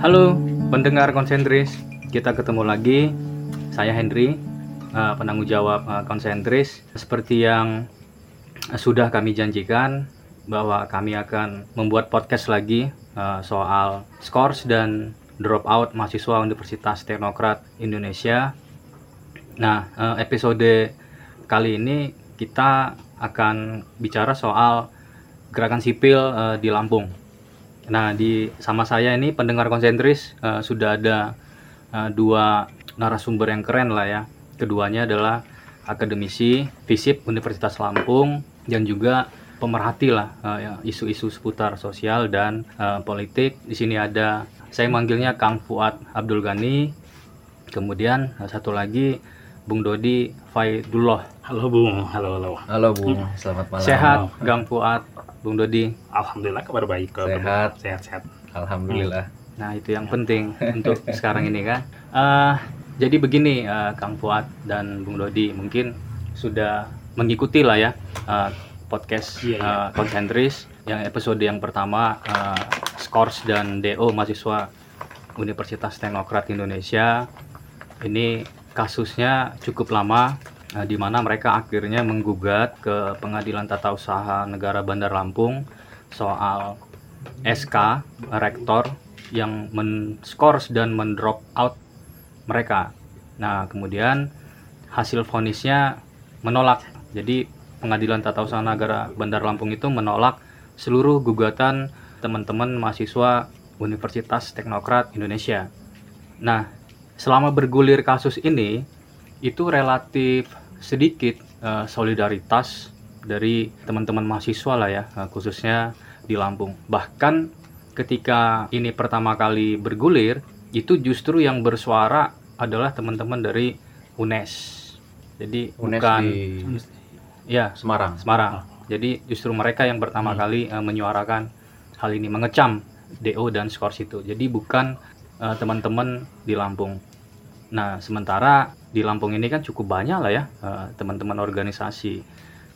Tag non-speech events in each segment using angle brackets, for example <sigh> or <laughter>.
Halo pendengar konsentris, kita ketemu lagi. Saya Henry, uh, penanggung jawab uh, konsentris. Seperti yang sudah kami janjikan bahwa kami akan membuat podcast lagi uh, soal scores dan dropout mahasiswa Universitas Teknokrat Indonesia. Nah, episode kali ini kita akan bicara soal gerakan sipil di Lampung. Nah, di sama saya ini pendengar konsentris uh, sudah ada uh, dua narasumber yang keren lah ya. Keduanya adalah akademisi FISIP Universitas Lampung dan juga pemerhati lah uh, isu-isu seputar sosial dan uh, politik. Di sini ada saya manggilnya Kang Fuad Abdul Ghani. Kemudian satu lagi Bung Dodi Faidullah. Halo Bung, halo halo. Halo Bung, selamat malam. Sehat, Kang Fuad, Bung Dodi. Alhamdulillah kabar baik. Kabar Sehat. Sehat sehat. Alhamdulillah. Nah itu yang penting <laughs> untuk sekarang ini kan. Uh, jadi begini uh, Kang Fuad dan Bung Dodi mungkin sudah mengikuti lah ya uh, podcast Iya, iya. uh, Konsentris yang episode yang pertama uh, Scores dan DO mahasiswa Universitas Teknokrat Indonesia. Ini kasusnya cukup lama uh, di mana mereka akhirnya menggugat ke Pengadilan Tata Usaha Negara Bandar Lampung soal SK rektor yang men-scores dan men-drop out mereka. Nah, kemudian hasil vonisnya menolak. Jadi Pengadilan Tata Usaha Negara Bandar Lampung itu menolak seluruh gugatan teman-teman mahasiswa Universitas Teknokrat Indonesia. Nah, selama bergulir kasus ini itu relatif sedikit eh, solidaritas dari teman-teman mahasiswa lah ya, eh, khususnya di Lampung. Bahkan ketika ini pertama kali bergulir, itu justru yang bersuara adalah teman-teman dari UNES. Jadi UNES bukan di ya Semarang. Semarang. Jadi justru mereka yang pertama kali eh, menyuarakan hal ini, mengecam DO dan skors itu. Jadi bukan teman-teman di Lampung. Nah, sementara di Lampung ini kan cukup banyak lah ya eh, teman-teman organisasi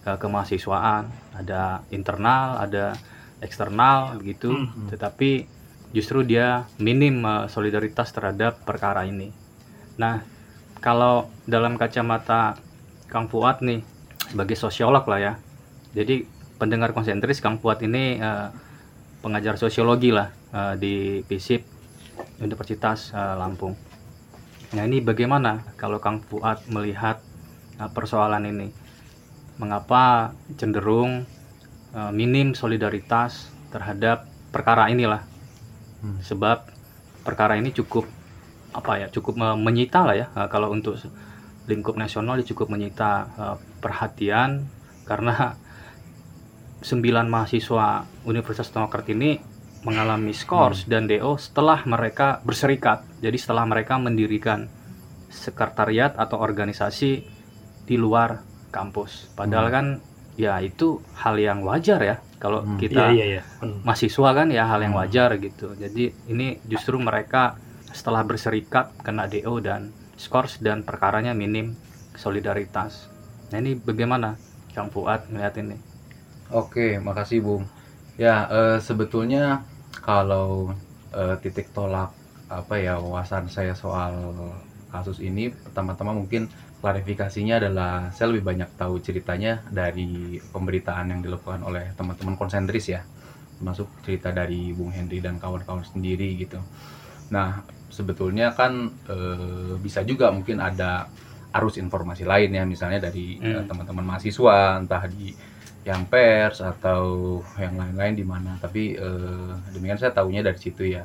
eh, kemahasiswaan, ada internal, ada eksternal begitu. Tetapi justru dia minim eh, solidaritas terhadap perkara ini. Nah, kalau dalam kacamata Kang Fuad nih sebagai sosiolog lah ya. Jadi pendengar konsentris Kang Fuad ini eh, pengajar sosiologi lah eh, di FISIP Universitas eh, Lampung. Nah ini bagaimana kalau Kang Fuad melihat eh, persoalan ini? Mengapa cenderung eh, minim solidaritas terhadap perkara inilah? Hmm. Sebab perkara ini cukup apa ya cukup me- menyita lah ya eh, kalau untuk lingkup nasional cukup menyita perhatian karena <laughs> sembilan mahasiswa Universitas Teknokrat ini mengalami skors dan DO setelah mereka berserikat. Jadi setelah mereka mendirikan sekretariat atau organisasi di luar kampus. Padahal kan ya itu hal yang wajar ya kalau Hmm. kita Iya iya iya. Hmm. mahasiswa kan ya hal yang Hmm. wajar gitu. Jadi ini justru mereka setelah berserikat kena DO dan skors dan perkaranya minim solidaritas. Nah ini bagaimana Kang Fuad melihat ini? Oke, makasih Bung. Ya, eh, sebetulnya kalau eh, titik tolak apa ya wawasan saya soal kasus ini pertama-tama mungkin klarifikasinya adalah saya lebih banyak tahu ceritanya dari pemberitaan yang dilakukan oleh teman-teman konsentris ya termasuk cerita dari Bung Henry dan kawan-kawan sendiri gitu nah sebetulnya kan eh, bisa juga mungkin ada arus informasi lain ya misalnya dari eh, Hmm. teman-teman mahasiswa entah di yang pers atau yang lain-lain di mana. Tapi eh, demikian saya tahunya dari situ ya.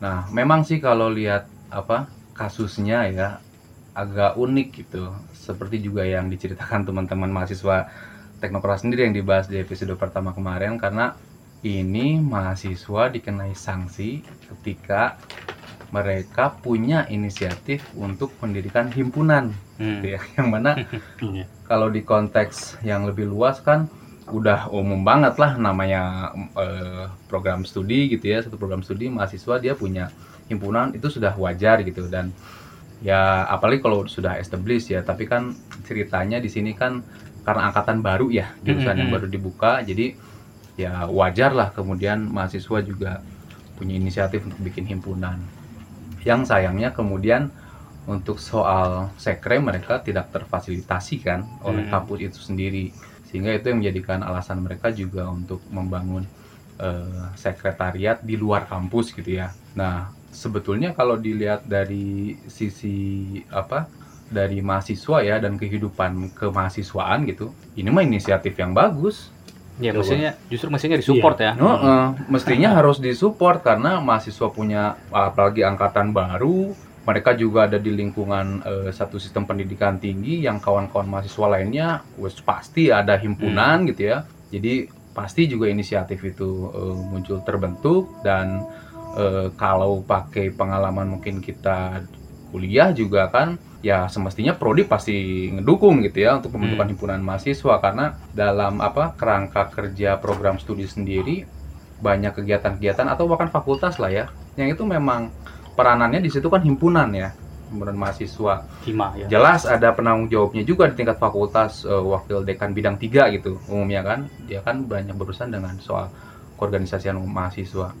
Nah memang sih kalau lihat apa kasusnya ya agak unik gitu. Seperti juga yang diceritakan teman-teman mahasiswa teknokrat sendiri yang dibahas di episode pertama kemarin. Karena ini mahasiswa dikenai sanksi ketika mereka punya inisiatif untuk mendirikan himpunan. Hmm. gitu ya. Yang mana <laughs> Iya. kalau di konteks yang lebih luas kan udah umum banget lah namanya eh, program studi gitu ya satu program studi mahasiswa dia punya himpunan itu sudah wajar gitu dan ya apalagi kalau sudah established ya tapi kan ceritanya di sini kan karena angkatan baru ya jurusan yang Mm-mm. baru dibuka jadi ya wajar lah kemudian mahasiswa juga punya inisiatif untuk bikin himpunan. Yang sayangnya kemudian untuk soal sekre mereka tidak terfasilitasi kan oleh Hmm. kampus itu sendiri sehingga itu yang menjadikan alasan mereka juga untuk membangun eh, sekretariat di luar kampus gitu ya. Nah sebetulnya kalau dilihat dari sisi apa dari mahasiswa ya dan kehidupan kemahasiswaan gitu ini mah inisiatif yang bagus Ya, Coba. mestinya justru mestinya disupport ya. No, eh, mestinya harus disupport karena mahasiswa punya apalagi angkatan baru, mereka juga ada di lingkungan eh, satu sistem pendidikan tinggi yang kawan-kawan mahasiswa lainnya wes pasti ada himpunan gitu ya. Jadi pasti juga inisiatif itu eh, muncul terbentuk dan eh, kalau pakai pengalaman mungkin kita kuliah juga kan ya semestinya prodi pasti ngedukung gitu ya untuk pembentukan Hmm. himpunan mahasiswa karena dalam apa kerangka kerja program studi sendiri banyak kegiatan-kegiatan atau bahkan fakultas lah ya yang itu memang peranannya di situ kan himpunan ya himpunan mahasiswa. Hima ya. jelas ada penanggung jawabnya juga di tingkat fakultas eh, wakil dekan bidang tiga gitu umumnya kan. Dia kan banyak berurusan dengan soal keorganisasian mahasiswa.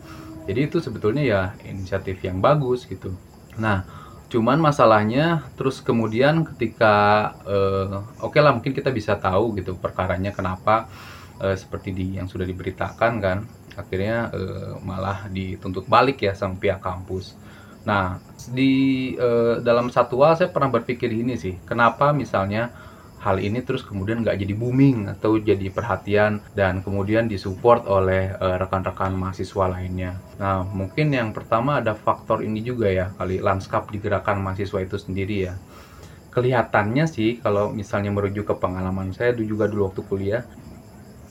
Jadi itu sebetulnya ya inisiatif yang bagus gitu. Nah cuman masalahnya terus kemudian ketika eh, oke lah mungkin kita bisa tahu gitu perkaranya kenapa eh, seperti di yang sudah diberitakan kan akhirnya eh, malah dituntut balik ya sama pihak kampus Nah, di eh, dalam satu hal saya pernah berpikir ini sih, kenapa misalnya hal ini terus kemudian nggak jadi booming atau jadi perhatian dan kemudian disupport oleh eh, rekan-rekan mahasiswa lainnya. Nah, mungkin yang pertama ada faktor ini juga ya, kali lanskap di gerakan mahasiswa itu sendiri ya. Kelihatannya sih kalau misalnya merujuk ke pengalaman saya juga dulu waktu kuliah,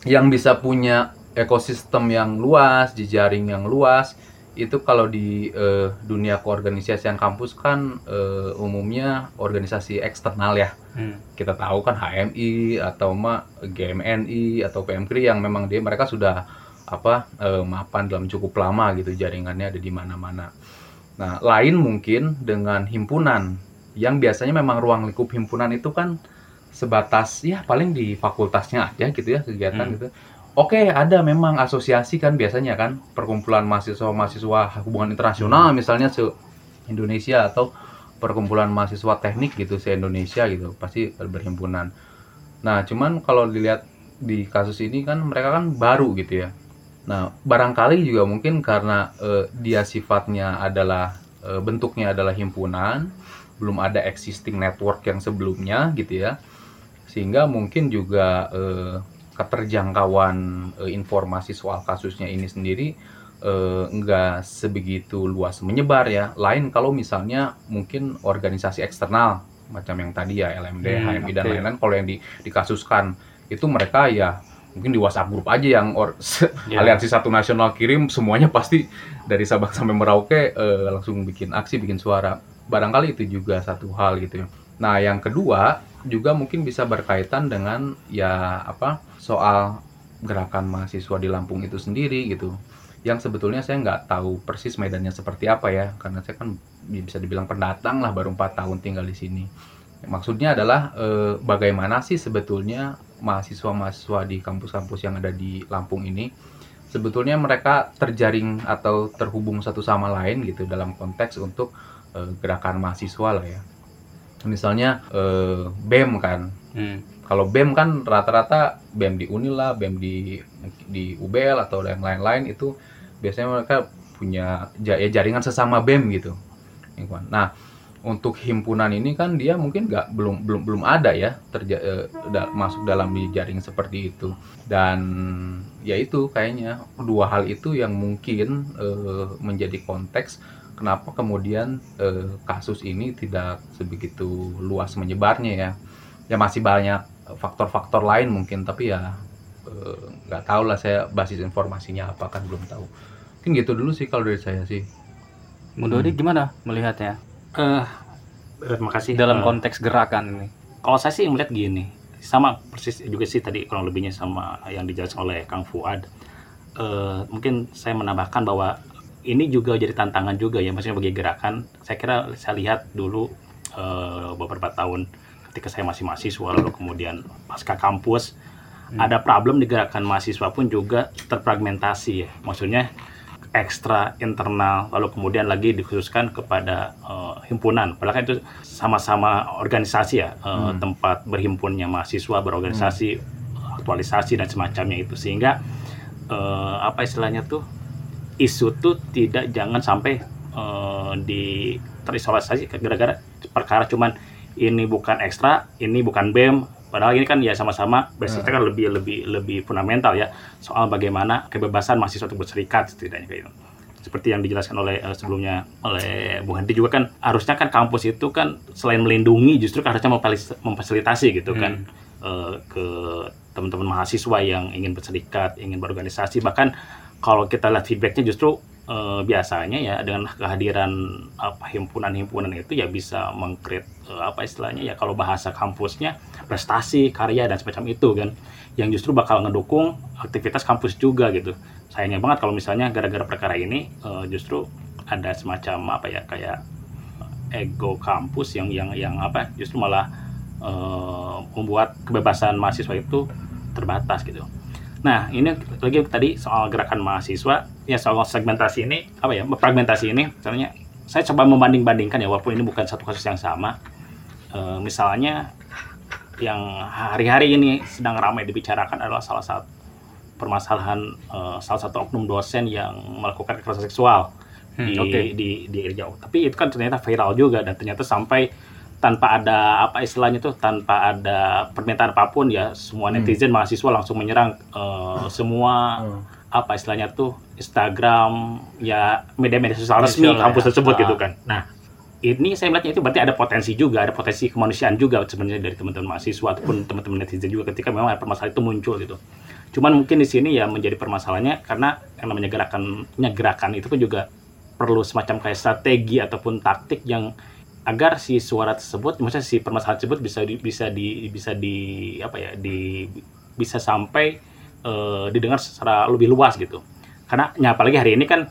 yang bisa punya ekosistem yang luas, jejaring yang luas, itu kalau di eh, dunia keorganisasian kampus kan eh, umumnya organisasi eksternal ya Hmm. kita tahu kan HMI atau ma GMNI atau PMKRI yang memang dia mereka sudah apa eh, mapan dalam cukup lama gitu jaringannya ada di mana-mana. Nah lain mungkin dengan himpunan yang biasanya memang ruang lingkup himpunan itu kan sebatas ya paling di fakultasnya aja gitu ya kegiatan Hmm. gitu. Oke, ada memang asosiasi kan biasanya kan perkumpulan mahasiswa-mahasiswa hubungan internasional misalnya se Indonesia atau perkumpulan mahasiswa teknik gitu se Indonesia gitu pasti berhimpunan. Nah, cuman kalau dilihat di kasus ini kan mereka kan baru gitu ya. Nah, barangkali juga mungkin karena eh, dia sifatnya adalah eh, bentuknya adalah himpunan, belum ada existing network yang sebelumnya gitu ya. Sehingga mungkin juga eh, keterjangkauan eh, informasi soal kasusnya ini sendiri eh, nggak sebegitu luas menyebar ya. Lain kalau misalnya mungkin organisasi eksternal macam yang tadi ya LMD, Hmm, HMI dan oke. lain-lain kalau yang di- dikasuskan itu mereka ya mungkin di WhatsApp grup aja yang or, <laughs> Ya. aliansi satu nasional kirim semuanya pasti dari Sabang <laughs> sampai Merauke eh, langsung bikin aksi bikin suara barangkali itu juga satu hal gitu ya nah yang kedua juga mungkin bisa berkaitan dengan ya apa soal gerakan mahasiswa di Lampung itu sendiri gitu. Yang sebetulnya saya nggak tahu persis medannya seperti apa ya karena saya kan bisa dibilang pendatang lah baru empat tahun tinggal di sini. Maksudnya adalah eh, bagaimana sih sebetulnya mahasiswa-mahasiswa di kampus-kampus yang ada di Lampung ini sebetulnya mereka terjaring atau terhubung satu sama lain gitu dalam konteks untuk eh, gerakan mahasiswa lah ya. Misalnya eh, BEM kan. Hmm. Kalau BEM kan rata-rata BEM di Unil lah, BEM di di UBL atau yang lain-lain itu biasanya mereka punya ya jaringan sesama BEM gitu. Nah, untuk himpunan ini kan dia mungkin nggak belum belum belum ada ya terja eh, da- masuk dalam di jaring seperti itu. Dan ya itu kayaknya dua hal itu yang mungkin eh, menjadi konteks kenapa kemudian eh, kasus ini tidak sebegitu luas menyebarnya ya ya masih banyak faktor-faktor lain mungkin tapi ya eh, nggak tahu lah saya basis informasinya apa kan belum tahu mungkin gitu dulu sih kalau dari saya sih Mundodi Hmm. gimana melihatnya Eh, terima kasih. dalam Eh, konteks gerakan ini? Kalau saya sih melihat gini, sama persis juga sih tadi kurang lebihnya sama yang dijelaskan oleh Kang Fuad. Eh, mungkin saya menambahkan bahwa ini juga jadi tantangan juga ya, maksudnya bagi gerakan. Saya kira saya lihat dulu eh, beberapa tahun ketika saya masih mahasiswa, lalu kemudian pasca kampus, ada problem di gerakan mahasiswa pun juga terfragmentasi ya. Maksudnya ekstra internal lalu kemudian lagi dikhususkan kepada uh, himpunan padahal kan itu sama-sama organisasi ya uh, Hmm. tempat berhimpunnya mahasiswa berorganisasi aktualisasi dan semacamnya itu sehingga eh, apa istilahnya tuh isu tuh tidak jangan sampai eh, di terisolasi gara-gara perkara cuman ini bukan ekstra ini bukan bem. Padahal ini kan ya sama-sama basicnya kan lebih lebih lebih fundamental ya soal bagaimana kebebasan mahasiswa untuk berserikat setidaknya kayak gitu. Seperti yang dijelaskan oleh eh, sebelumnya oleh Bung Hendy juga kan harusnya kan kampus itu kan selain melindungi justru kan harusnya memfasilitasi gitu kan eh, ke teman-teman mahasiswa yang ingin berserikat, ingin berorganisasi. Bahkan kalau kita lihat feedbacknya justru eh, biasanya ya dengan kehadiran apa himpunan-himpunan itu ya bisa mengcreate eh, apa istilahnya ya kalau bahasa kampusnya prestasi, karya dan semacam itu kan yang justru bakal ngedukung aktivitas kampus juga gitu. Sayangnya banget kalau misalnya gara-gara perkara ini eh, justru ada semacam apa ya kayak ego kampus yang yang yang apa justru malah eh, membuat kebebasan mahasiswa itu terbatas gitu. Nah, ini lagi tadi soal gerakan mahasiswa, ya soal segmentasi ini, apa ya, fragmentasi ini, misalnya saya coba membanding-bandingkan ya, walaupun ini bukan satu kasus yang sama. Eh, misalnya yang hari-hari ini sedang ramai dibicarakan adalah salah satu permasalahan eh, salah satu oknum dosen yang melakukan kekerasan seksual Hmm, di, oke. di di Riau. Tapi itu kan ternyata viral juga dan ternyata sampai tanpa ada apa istilahnya tuh tanpa ada permintaan apa pun ya semua Hmm. netizen mahasiswa langsung menyerang eh, semua Hmm. apa istilahnya tuh Instagram ya media-media sosial resmi sosial kampus ya. tersebut Ah. gitu kan. Nah ini saya melihatnya itu berarti ada potensi juga, ada potensi kemanusiaan juga sebenarnya dari teman-teman mahasiswa ataupun teman-teman netizen juga ketika memang ada permasalahan itu muncul gitu. Cuman mungkin di sini ya menjadi permasalahannya karena yang namanya gerakannya gerakan itu pun juga perlu semacam kayak strategi ataupun taktik yang agar si suara tersebut, maksudnya si permasalahan tersebut bisa di, bisa di bisa di apa ya di bisa sampai eh, didengar secara lebih luas gitu. Karena ya apalagi hari ini kan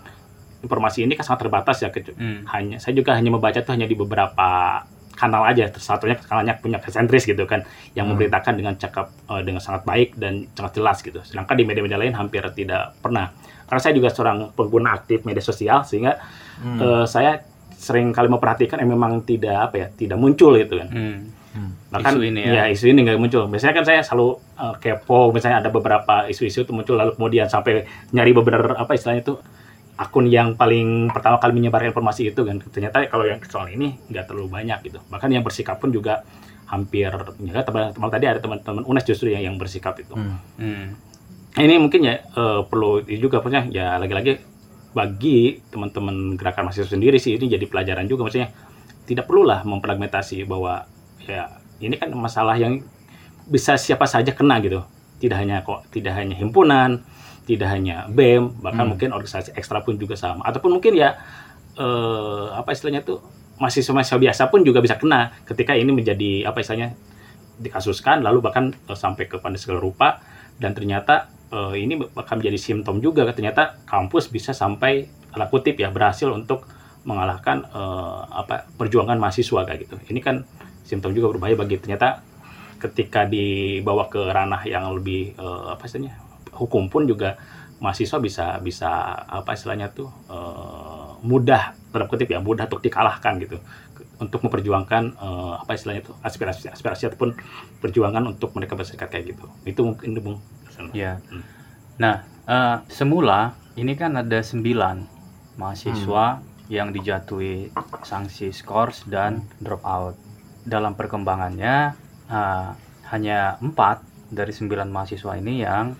informasi ini kan sangat terbatas ya Hmm. hanya saya juga hanya membaca tuh hanya di beberapa kanal aja satunya kanalnya punya sentris gitu kan yang Hmm. memberitakan dengan cakap eh, dengan sangat baik dan sangat jelas gitu sedangkan di media-media lain hampir tidak pernah karena saya juga seorang pengguna aktif media sosial sehingga Hmm. eh, saya sering kali memperhatikan yang memang tidak apa ya tidak muncul gitu kan Hmm. Hmm. bahkan Isu ini ya. isu ini nggak muncul biasanya kan saya selalu eh, kepo misalnya ada beberapa isu-isu itu muncul lalu kemudian sampai nyari beberapa apa istilahnya itu akun yang paling pertama kali menyebarkan informasi itu kan ternyata kalau yang soal ini nggak terlalu banyak gitu bahkan yang bersikap pun juga hampir ya teman-teman tadi ada teman-teman UNES justru yang yang bersikap itu Hmm. Hmm. ini mungkin ya eh, perlu juga maksudnya ya lagi-lagi bagi teman-teman gerakan mahasiswa sendiri sih ini jadi pelajaran juga. Maksudnya tidak perlulah memfragmentasi bahwa ya ini kan masalah yang bisa siapa saja kena gitu. Tidak hanya kok tidak hanya himpunan tidak hanya BEM bahkan Hmm. mungkin organisasi ekstra pun juga sama. Ataupun mungkin ya eh, apa istilahnya tuh mahasiswa-mahasiswa biasa pun juga bisa kena ketika ini menjadi apa istilahnya dikasuskan lalu bahkan eh, sampai kepada segala rupa dan ternyata eh, ini bakal menjadi simptom juga ternyata kampus bisa sampai tanda kutip ya berhasil untuk mengalahkan eh, apa perjuangan mahasiswa kayak gitu. Ini kan simptom juga berbahaya bagi ternyata ketika dibawa ke ranah yang lebih eh, apa istilahnya hukum pun juga mahasiswa bisa bisa apa istilahnya tuh eh, mudah tanda kutip ya mudah untuk dikalahkan gitu. Untuk memperjuangkan eh, apa istilahnya tuh aspirasi aspirasi ataupun perjuangan untuk mereka berserikat kayak gitu. Itu mungkin Ya. Hmm. Nah, eh, semula ini kan ada sembilan mahasiswa yang dijatuhi sanksi skors dan drop out. Dalam perkembangannya eh, hanya empat dari sembilan mahasiswa ini yang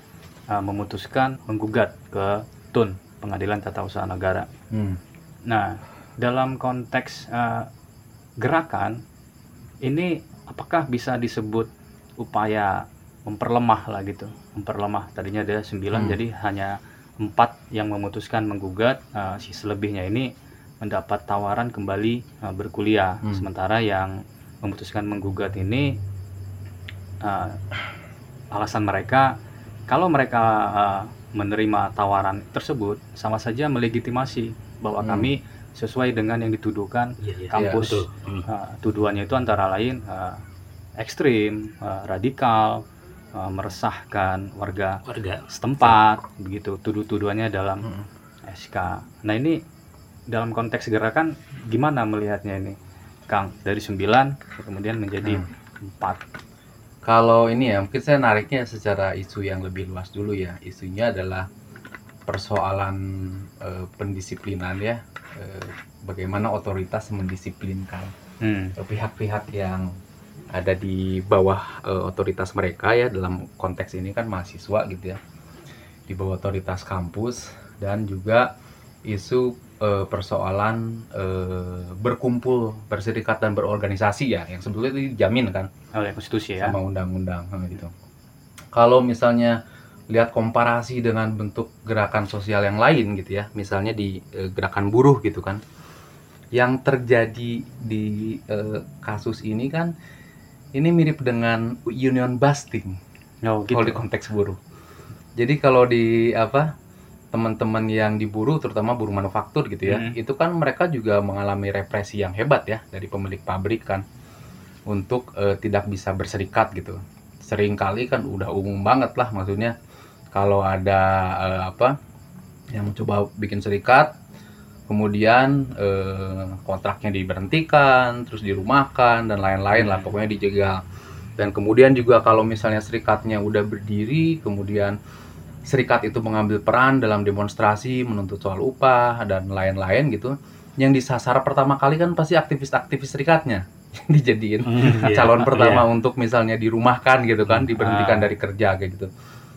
eh, memutuskan menggugat ke TUN Pengadilan Tata Usaha Negara. Hmm. Nah, dalam konteks eh, gerakan ini apakah bisa disebut upaya memperlemah lah gitu, memperlemah tadinya ada 9 Hmm. jadi hanya empat yang memutuskan menggugat, eh, si selebihnya ini mendapat tawaran kembali eh, berkuliah, Hmm. sementara yang memutuskan menggugat ini eh, alasan mereka kalau mereka eh, menerima tawaran tersebut sama saja melegitimasi bahwa Hmm. kami sesuai dengan yang dituduhkan Iya, iya, Kampus. betul. Hmm. Uh, tuduhannya itu antara lain uh, ekstrim, uh, radikal, uh, meresahkan warga warga setempat, begitu tuduh-tuduhannya dalam Hmm. SK. Nah ini dalam konteks gerakan gimana melihatnya ini, Kang? Dari 9 kemudian menjadi Hmm. 4. Kalau ini ya, mungkin saya nariknya secara isu yang lebih luas dulu ya. Isunya adalah persoalan eh, pendisiplinan ya. Eh, bagaimana otoritas mendisiplinkan Hmm. pihak-pihak yang ada di bawah eh, otoritas mereka ya dalam konteks ini kan mahasiswa gitu ya di bawah otoritas kampus dan juga isu eh, persoalan eh, berkumpul berserikat dan berorganisasi ya yang sebetulnya itu dijamin kan Oleh konstitusi ya. sama undang-undang gitu kalau misalnya lihat komparasi dengan bentuk gerakan sosial yang lain gitu ya misalnya di eh, gerakan buruh gitu kan yang terjadi di eh, kasus ini kan ini mirip dengan union busting Oh, gitu. kalau di konteks buruh. Jadi kalau di apa teman-teman yang di buruh terutama buruh manufaktur gitu ya, Mhm. itu kan mereka juga mengalami represi yang hebat ya dari pemilik pabrik kan untuk eh, tidak bisa berserikat gitu. Seringkali kan udah umum banget lah maksudnya kalau ada eh, apa yang mencoba bikin serikat kemudian eh, kontraknya diberhentikan, terus dirumahkan dan lain-lain lah Hmm. pokoknya dijegal. Dan kemudian juga kalau misalnya serikatnya udah berdiri, kemudian serikat itu mengambil peran dalam demonstrasi, menuntut soal upah dan lain-lain gitu. Yang disasar pertama kali kan pasti aktivis-aktivis serikatnya dijadiin Hmm, iya. calon pertama Iya. untuk misalnya dirumahkan gitu kan, diberhentikan Ah. dari kerja kayak gitu.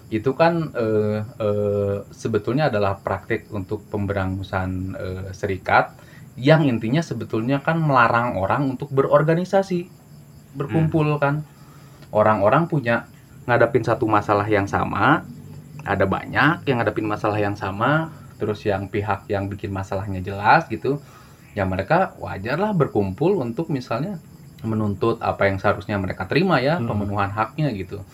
Itu kan eh, eh, sebetulnya adalah praktik untuk pemberangusan eh, serikat yang intinya sebetulnya kan melarang orang untuk berorganisasi, berkumpul kan. Orang-orang punya ngadapin satu masalah yang sama, ada banyak yang ngadapin masalah yang sama, terus yang pihak yang bikin masalahnya jelas gitu. Ya mereka wajarlah berkumpul untuk misalnya menuntut apa yang seharusnya mereka terima ya, Hmm. pemenuhan haknya gitu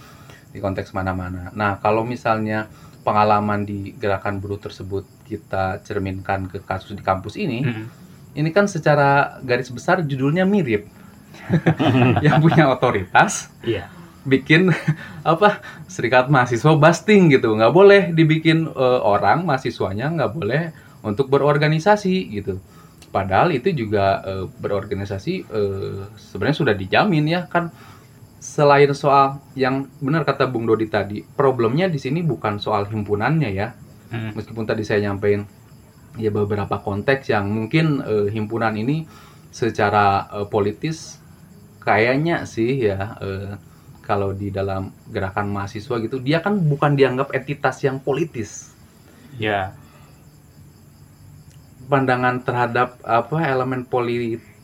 di konteks mana-mana. Nah, kalau misalnya pengalaman di gerakan buruh tersebut kita cerminkan ke kasus di kampus ini, Hmm. ini kan secara garis besar judulnya mirip. <laughs> yang punya otoritas Iya. bikin <laughs> apa serikat mahasiswa busting gitu nggak boleh dibikin eh, orang mahasiswanya nggak boleh untuk berorganisasi gitu padahal itu juga eh, berorganisasi eh, sebenarnya sudah dijamin ya kan selain soal yang benar kata Bung Dodi tadi problemnya di sini bukan soal himpunannya ya Hmm. meskipun tadi saya nyampein ya beberapa konteks yang mungkin eh, himpunan ini secara eh, politis kayaknya sih ya eh, kalau di dalam gerakan mahasiswa gitu dia kan bukan dianggap entitas yang politis Ya. pandangan terhadap apa elemen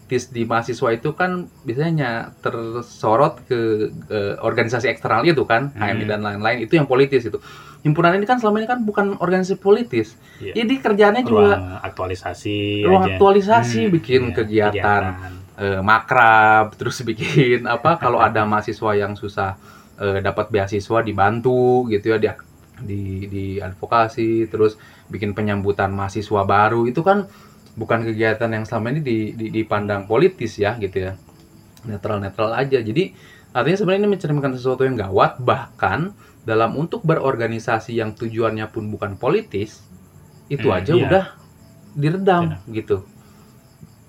politis di mahasiswa itu kan biasanya tersorot ke, eh, organisasi eksternal itu kan Hmm. HMI dan lain-lain itu yang politis itu himpunan ini kan selama ini kan bukan organisasi politis Iya. jadi kerjaannya juga Ruang aktualisasi ruang aja. aktualisasi Hmm, bikin Iya, kegiatan eh, makrab <laughs> terus bikin apa kalau ada <laughs> mahasiswa yang susah eh, dapat beasiswa dibantu gitu ya di di di advokasi terus bikin penyambutan mahasiswa baru itu kan bukan kegiatan yang selama ini di, di- dipandang politis ya gitu ya. Netral netral aja. Jadi artinya sebenarnya ini mencerminkan sesuatu yang gawat bahkan dalam untuk berorganisasi yang tujuannya pun bukan politis itu Hmm, aja iya. udah diredam gitu.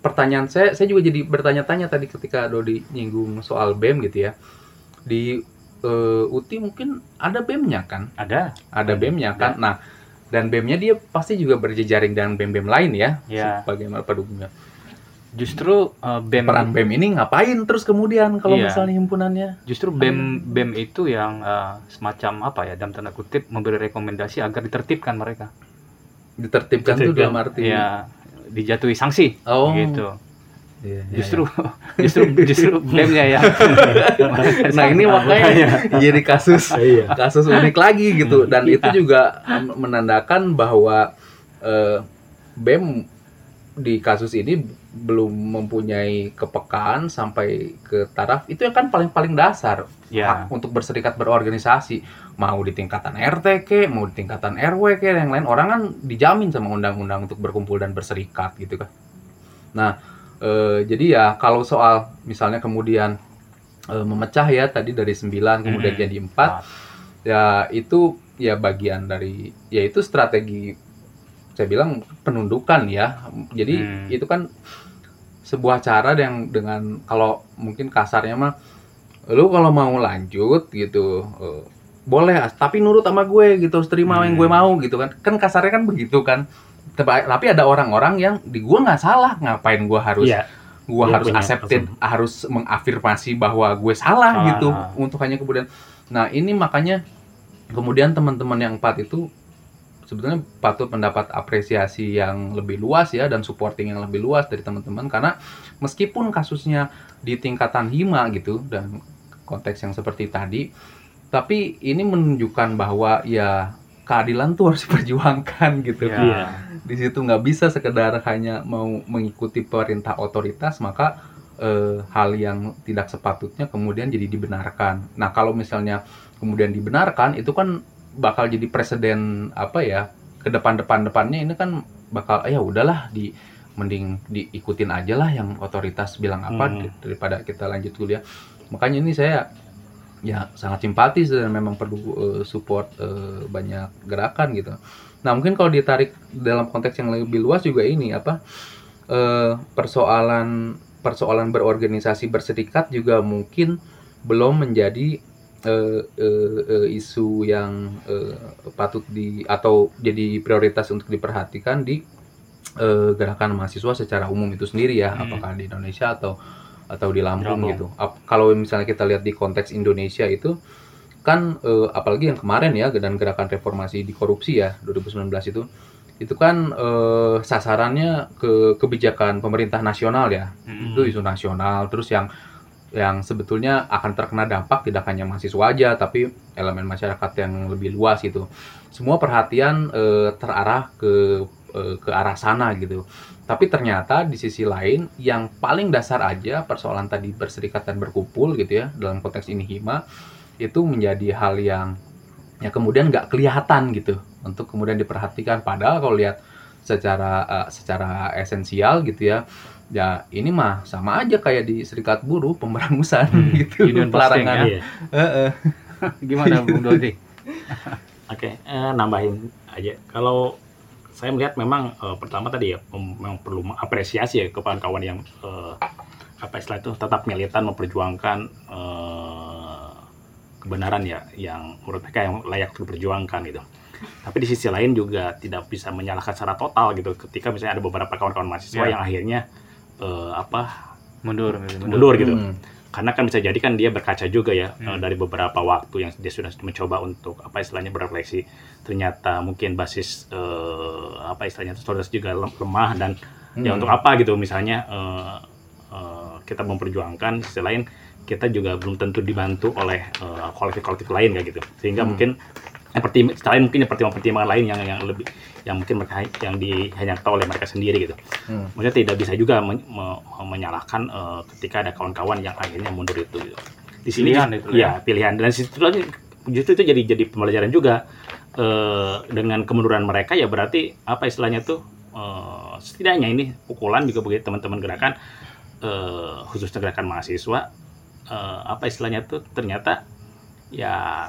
Pertanyaan saya saya juga jadi bertanya-tanya tadi ketika Dodi nyinggung soal BEM gitu ya. Di eh, UTI mungkin ada BEM-nya kan? Ada. ada BEM-nya kan? Nah dan BEM-nya dia pasti juga berjejaring dengan BEM-BEM lain ya Ya. bagaimana pendukungnya Justru eh, BEM peran BEM ini ngapain terus kemudian kalau Iya. misalnya himpunannya justru BEM BEM itu yang eh, semacam apa ya dalam tanda kutip memberi rekomendasi agar ditertibkan mereka. ditertibkan Ditertibkan. dalam arti Ya dijatuhi sanksi oh gitu. Iya, iya, Justru <laughs> justru justru BEM-nya yang iya. nah ini makanya jadi kasus <laughs> Iya. kasus unik lagi gitu. Dan itu juga menandakan bahwa eh, BEM di kasus ini belum mempunyai kepekaan sampai ke taraf. Itu yang kan paling paling dasar. Ya hak untuk berserikat berorganisasi. Mau di tingkatan RT ke mau di tingkatan RW ke yang lain. Orang kan dijamin sama undang-undang untuk berkumpul dan berserikat gitu kan. Nah eh, jadi ya kalau soal misalnya kemudian eh, memecah ya tadi dari 9 kemudian Mhm. jadi 4 ya itu ya bagian dari ya itu strategi saya bilang penundukan ya. Jadi Hmm. itu kan sebuah cara yang dengan kalau mungkin kasarnya mah lu kalau mau lanjut gitu eh, boleh tapi nurut sama gue gitu terima yang Hmm. gue mau gitu kan kan kasarnya kan begitu kan tapi ada orang-orang yang di gue nggak salah ngapain gue harus Iya. gue Dia harus accepted harus mengafirmasi bahwa gue salah Ah, gitu. Untuk hanya kemudian nah ini makanya kemudian teman-teman yang empat itu sebetulnya patut mendapat apresiasi yang lebih luas ya dan supporting yang lebih luas dari teman-teman. Karena meskipun kasusnya di tingkatan hima gitu dan konteks yang seperti tadi tapi ini menunjukkan bahwa ya keadilan tuh harus <laughs> diperjuangkan gitu Ya. Iya. di situ nggak bisa sekedar hanya mau mengikuti perintah otoritas maka eh, hal yang tidak sepatutnya kemudian jadi dibenarkan. Nah kalau misalnya kemudian dibenarkan itu kan bakal jadi presiden apa ya ke depan-depan depannya ini kan bakal "Ah, ya udahlah di mending diikutin aja lah yang otoritas bilang apa Hmm. daripada kita lanjut kuliah. Makanya ini saya ya sangat simpatis dan memang perlu eh, support eh, banyak gerakan gitu. Nah mungkin kalau ditarik dalam konteks yang lebih luas juga ini apa eh, persoalan persoalan berorganisasi berserikat juga mungkin belum menjadi eh, eh, eh, isu yang eh, patut di atau jadi prioritas untuk diperhatikan di eh, gerakan mahasiswa secara umum itu sendiri ya Hmm. apakah di Indonesia atau atau di Lampung Lampung. gitu. Ap- kalau misalnya kita lihat di konteks Indonesia itu kan eh, apalagi yang kemarin ya dan gerakan reformasi di korupsi ya 2019 itu itu kan eh, sasarannya ke kebijakan pemerintah nasional ya Hmm. itu isu nasional terus yang yang sebetulnya akan terkena dampak tidak hanya mahasiswa aja tapi elemen masyarakat yang lebih luas gitu semua perhatian eh, terarah ke eh, ke arah sana gitu tapi ternyata di sisi lain yang paling dasar aja persoalan tadi berserikat dan berkumpul gitu ya dalam konteks ini hima itu menjadi hal yang ya kemudian nggak kelihatan gitu untuk kemudian diperhatikan padahal kalau lihat secara eh, secara esensial gitu ya ya ini mah sama aja kayak di serikat buruh pemberangusan Hmm, <laughs> gitu pelarangan ya. Iya. Heeh. <laughs> Gimana Bung Dodi? <laughs> Oke, eh, nambahin aja. Kalau saya melihat memang eh, pertama tadi ya mem- memang perlu mengapresiasi ya kepada kawan yang eh, apa istilah itu tetap militan memperjuangkan eh, kebenaran ya yang menurut mereka yang layak untuk diperjuangkan gitu. Tapi di sisi lain juga tidak bisa menyalahkan secara total gitu ketika misalnya ada beberapa kawan-kawan mahasiswa Ya. yang akhirnya eh, apa Mundur, mundur gitu Hmm. Karena kan bisa jadi kan dia berkaca juga ya Hmm. eh, dari beberapa waktu yang dia sudah mencoba untuk apa istilahnya berefleksi ternyata mungkin basis eh, apa istilahnya itu solidaritas juga lem- lemah dan ya Hmm. untuk apa gitu misalnya eh, eh, kita memperjuangkan di sisi lain kita juga belum tentu dibantu oleh eh, kolektif-kolektif lain kayak gitu sehingga Hmm. mungkin yang pertim lain mungkin pertimbangan-pertimbangan lain yang yang lebih yang mungkin mereka yang di, hanya tahu oleh mereka sendiri gitu Hmm. maksudnya tidak bisa juga men- me- menyalahkan eh, ketika ada kawan-kawan yang akhirnya mundur itu gitu. di sini Pilihan itu ya pilihan dan situ justru itu jadi jadi pembelajaran juga eh, dengan kemunduran mereka ya berarti apa istilahnya tuh eh, setidaknya ini pukulan juga bagi teman-teman gerakan eh, khususnya gerakan mahasiswa eh, apa istilahnya tuh ternyata ya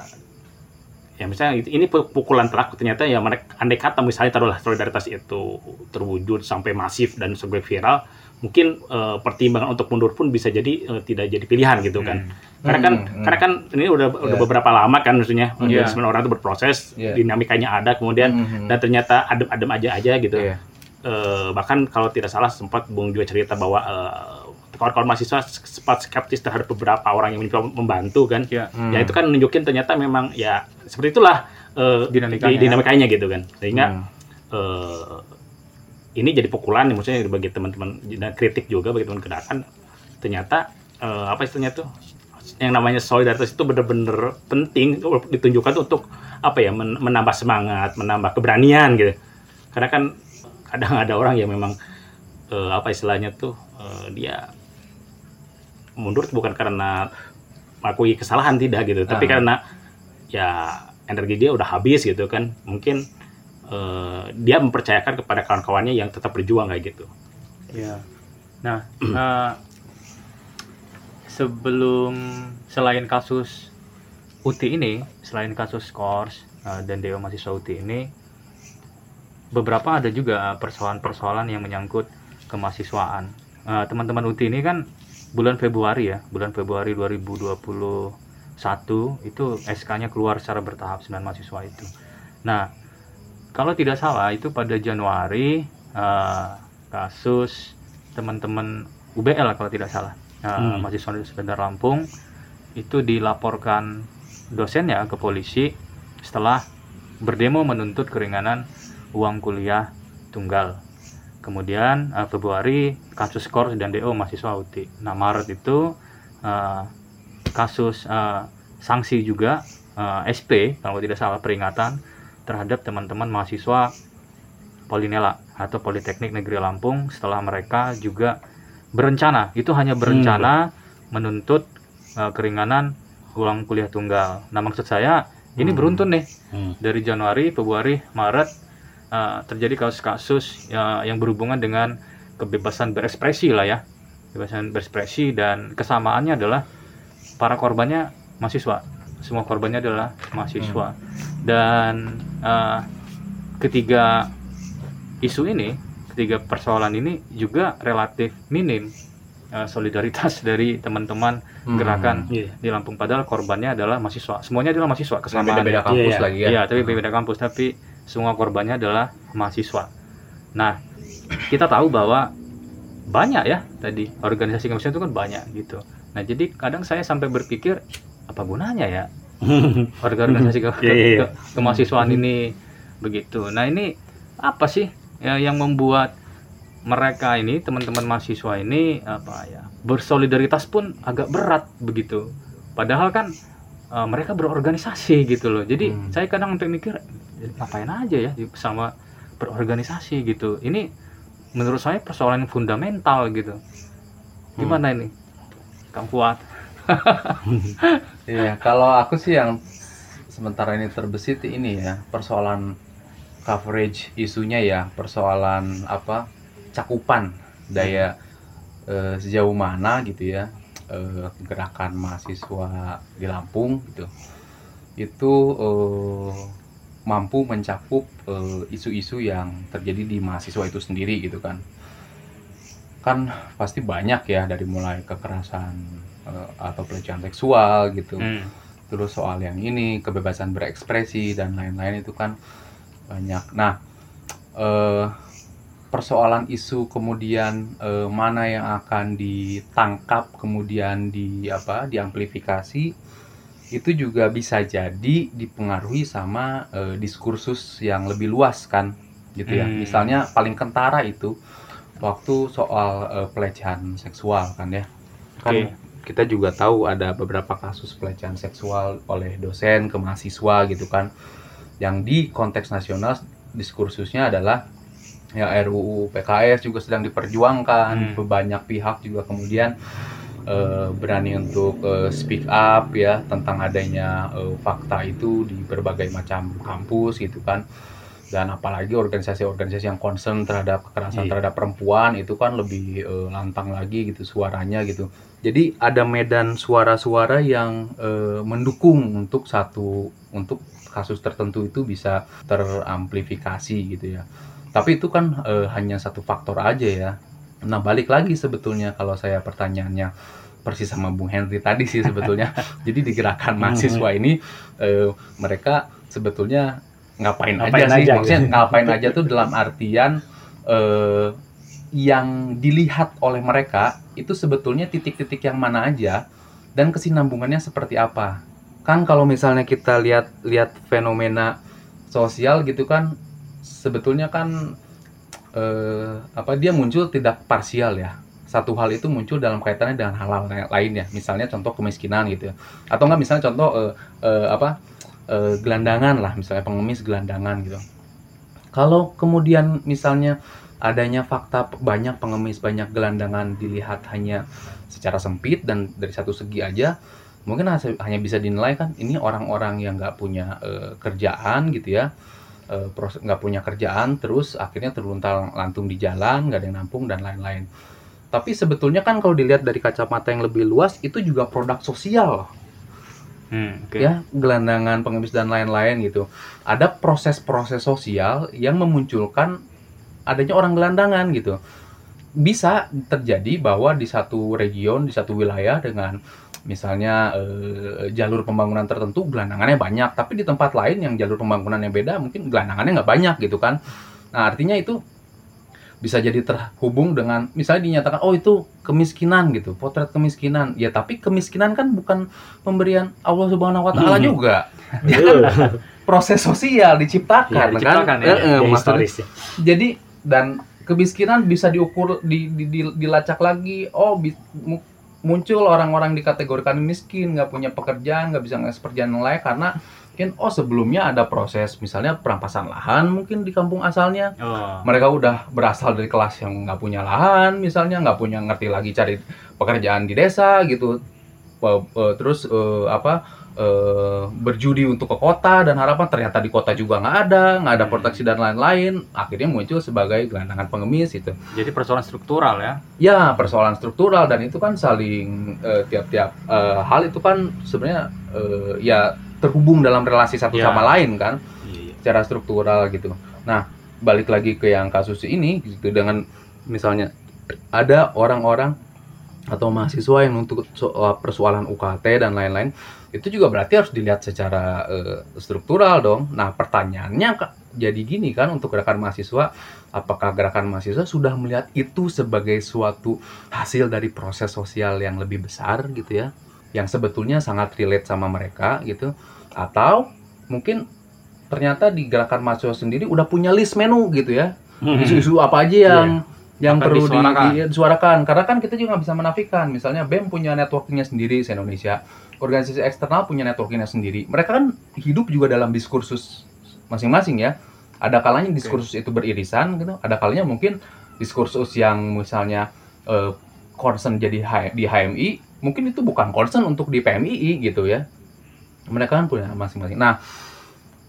ya misalnya ini pu- pukulan terakhir ternyata ya mereka andai kata misalnya taruhlah solidaritas itu terwujud sampai masif dan sampai viral mungkin eh, pertimbangan untuk mundur pun bisa jadi eh, tidak jadi pilihan gitu kan Hmm. karena kan Hmm, karena kan ini udah udah Iya. beberapa lama kan maksudnya Iya. sebenarnya orang itu berproses Iya. dinamikanya ada kemudian Hmm. dan ternyata adem-adem aja aja gitu Iya. Eh, bahkan kalau tidak salah sempat Bung juga cerita bahwa eh, kawan-kawan mahasiswa sempat skeptis terhadap beberapa orang yang mencoba membantu kan Ya. Hmm. ya itu kan nunjukin ternyata memang ya seperti itulah eh, Dinamikanya. di- dinamikanya gitu kan sehingga Hmm. eh, ini jadi pukulan nih maksudnya bagi teman-teman dan kritik juga bagi teman gerakan ternyata eh, apa istilahnya tuh yang namanya solidaritas itu benar-benar penting ditunjukkan untuk apa ya men- menambah semangat menambah keberanian gitu karena kan kadang ada orang yang memang eh, apa istilahnya tuh eh, dia mundur bukan karena mengakui kesalahan tidak gitu tapi Ah. karena ya energi dia udah habis gitu kan mungkin eh, dia mempercayakan kepada kawan-kawannya yang tetap berjuang kayak gitu Ya. Nah, eh, sebelum selain kasus UTI ini, selain kasus Kors eh, dan Dewa mahasiswa UTI ini, beberapa ada juga persoalan-persoalan yang menyangkut kemahasiswaan. Teman-teman UTI ini kan bulan Februari ya, bulan Februari 2021 itu SK-nya keluar secara bertahap 9 mahasiswa itu. Nah, kalau tidak salah itu pada Januari eh, kasus teman-teman UBL kalau tidak salah, eh, Hmm. mahasiswa di Bandar Lampung itu dilaporkan dosennya ke polisi setelah berdemo menuntut keringanan uang kuliah tunggal. Kemudian eh, Februari kasus skor dan DO mahasiswa UTI. Nah Maret itu eh, kasus eh, sanksi juga eh, SP kalau tidak salah peringatan terhadap teman-teman mahasiswa Polinela atau Politeknik Negeri Lampung setelah mereka juga berencana itu hanya berencana menuntut eh, keringanan uang kuliah tunggal. Nah maksud saya ini Hmm. beruntun nih Hmm. dari Januari, Februari, Maret uh, terjadi kasus-kasus ya, yang berhubungan dengan kebebasan berekspresi lah ya, kebebasan berekspresi dan kesamaannya adalah para korbannya mahasiswa, semua korbannya adalah mahasiswa. Dan uh, ketiga isu ini, ketiga persoalan ini juga relatif minim uh, solidaritas <laughs> dari teman-teman Hmm. gerakan Iya. di Lampung. Padahal korbannya adalah mahasiswa, semuanya adalah mahasiswa kesamaan beda-beda kampus Iya, iya. lagi ya. Iya, tapi beda kampus, tapi semua korbannya adalah mahasiswa. Nah, kita tahu bahwa banyak ya tadi organisasi kemanusiaan itu kan banyak gitu. Nah, jadi kadang saya sampai berpikir apa gunanya ya <laughs> organisasi ke, Iya, iya, iya. ke- kemahasiswaan ini begitu. Nah, ini apa sih ya, yang membuat mereka ini teman-teman mahasiswa ini apa ya bersolidaritas pun agak berat begitu. Padahal kan eh, mereka berorganisasi gitu loh. Jadi Hmm. saya kadang sampai mikir ngapain aja ya sama berorganisasi gitu. Ini menurut saya persoalan yang fundamental gitu. Gimana ini? Kang Fuad. <laughs> Iya, kalau aku sih yang sementara ini terbesit ini ya, persoalan coverage isunya ya, persoalan apa? cakupan daya eh, sejauh mana gitu ya eh, gerakan mahasiswa di Lampung gitu. Itu eh, mampu mencakup eh, isu-isu yang terjadi di mahasiswa itu sendiri gitu kan. Kan pasti banyak ya dari mulai kekerasan eh, atau pelecehan seksual gitu Hmm. terus soal yang ini kebebasan berekspresi dan lain-lain itu kan banyak nah eh, persoalan isu kemudian eh, mana yang akan ditangkap kemudian di apa diamplifikasi itu juga bisa jadi dipengaruhi sama eh, diskursus yang lebih luas kan gitu ya Hmm. misalnya paling kentara itu waktu soal eh, pelecehan seksual kan ya kan Oke. kita juga tahu ada beberapa kasus pelecehan seksual oleh dosen ke mahasiswa gitu kan yang di konteks nasional diskursusnya adalah ya RUU PKS juga sedang diperjuangkan Hmm. banyak pihak juga kemudian eh, berani untuk eh, speak up ya tentang adanya eh, fakta itu di berbagai macam kampus gitu kan dan apalagi organisasi-organisasi yang concern terhadap kekerasan Iya. terhadap perempuan itu kan lebih eh, lantang lagi gitu suaranya gitu jadi ada medan suara-suara yang eh, mendukung untuk satu untuk kasus tertentu itu bisa teramplifikasi gitu ya. Tapi itu kan eh, hanya satu faktor aja ya. Nah balik lagi sebetulnya kalau saya pertanyaannya persis sama Bung Henry tadi sih sebetulnya. <laughs> Jadi di gerakan mahasiswa ini eh, mereka sebetulnya ngapain, Ngapain aja sih? aja, Maksudnya gitu. ngapain aja tuh dalam artian eh, yang dilihat oleh mereka itu sebetulnya titik-titik yang mana aja dan kesinambungannya seperti apa. Kan kalau misalnya kita lihat lihat fenomena sosial gitu kan sebetulnya kan eh, apa dia muncul tidak parsial ya. Satu hal itu muncul dalam kaitannya dengan hal-hal yang lain ya. Misalnya contoh kemiskinan gitu ya. Atau enggak misalnya contoh eh, eh, apa eh, gelandangan lah misalnya pengemis gelandangan gitu. Kalau kemudian misalnya adanya fakta banyak pengemis, banyak gelandangan dilihat hanya secara sempit dan dari satu segi aja, mungkin hanya bisa dinilai kan ini orang-orang yang nggak punya eh, kerjaan gitu ya, eh, nggak punya kerjaan, terus akhirnya terluntar lantung di jalan, nggak ada yang nampung dan lain-lain. Tapi sebetulnya kan kalau dilihat dari kacamata yang lebih luas itu juga produk sosial Hmm, oke. ya gelandangan pengemis dan lain-lain gitu ada proses-proses sosial yang memunculkan adanya orang gelandangan gitu bisa terjadi bahwa di satu region di satu wilayah dengan misalnya eh, jalur pembangunan tertentu gelandangannya banyak. Tapi di tempat lain yang jalur pembangunannya beda mungkin gelandangannya nggak banyak gitu kan. Nah artinya itu bisa jadi terhubung dengan misalnya dinyatakan oh itu kemiskinan gitu. Potret kemiskinan. Ya tapi kemiskinan kan bukan pemberian Allah Subhanahu Wa Taala Hmm. juga. Dia <laughs> kan? Proses sosial diciptakan, Iya, diciptakan, kan ya. Eh, eh, Ya, ya. jadi dan kemiskinan bisa diukur di, di- di- dilacak lagi. Oh bi- muncul orang-orang dikategorikan miskin nggak punya pekerjaan nggak bisa ngekspor pekerjaan yang lain karena mungkin oh sebelumnya ada proses misalnya perampasan lahan mungkin di kampung asalnya Oh. mereka udah berasal dari kelas yang nggak punya lahan misalnya nggak punya ngerti lagi cari pekerjaan di desa gitu terus eh, apa eh, berjudi untuk ke kota dan harapan ternyata di kota juga nggak ada nggak ada proteksi dan lain-lain akhirnya muncul sebagai gelandangan pengemis itu Jadi persoalan struktural ya. ya persoalan struktural dan itu kan saling eh, tiap-tiap eh, hal itu kan sebenarnya eh, ya terhubung dalam relasi satu Ya. sama lain kan Iya, iya. secara struktural gitu. Nah, balik lagi ke yang kasus ini gitu dengan misalnya ada orang-orang atau mahasiswa yang untuk soal persoalan UKT dan lain-lain itu juga berarti harus dilihat secara eh, struktural dong. Nah, pertanyaannya jadi gini kan untuk gerakan mahasiswa apakah gerakan mahasiswa sudah melihat itu sebagai suatu hasil dari proses sosial yang lebih besar gitu ya? Yang sebetulnya sangat relate sama mereka gitu? Atau mungkin ternyata di gerakan mahasiswa sendiri udah punya list menu gitu ya? Hmm. isu-isu apa aja yang yang Akan perlu di- disuarakan. di- disuarakan? Karena kan kita juga nggak bisa menafikan. Misalnya BEM punya networkingnya sendiri se Indonesia organisasi eksternal punya networkingnya sendiri. Mereka kan hidup juga dalam diskursus masing-masing ya. Ada kalanya diskursus itu beririsan gitu ada kalanya mungkin diskursus yang misalnya eh, concern jadi H- di HMI mungkin itu bukan concern untuk di PMII gitu ya. Mereka kan punya masing-masing. Nah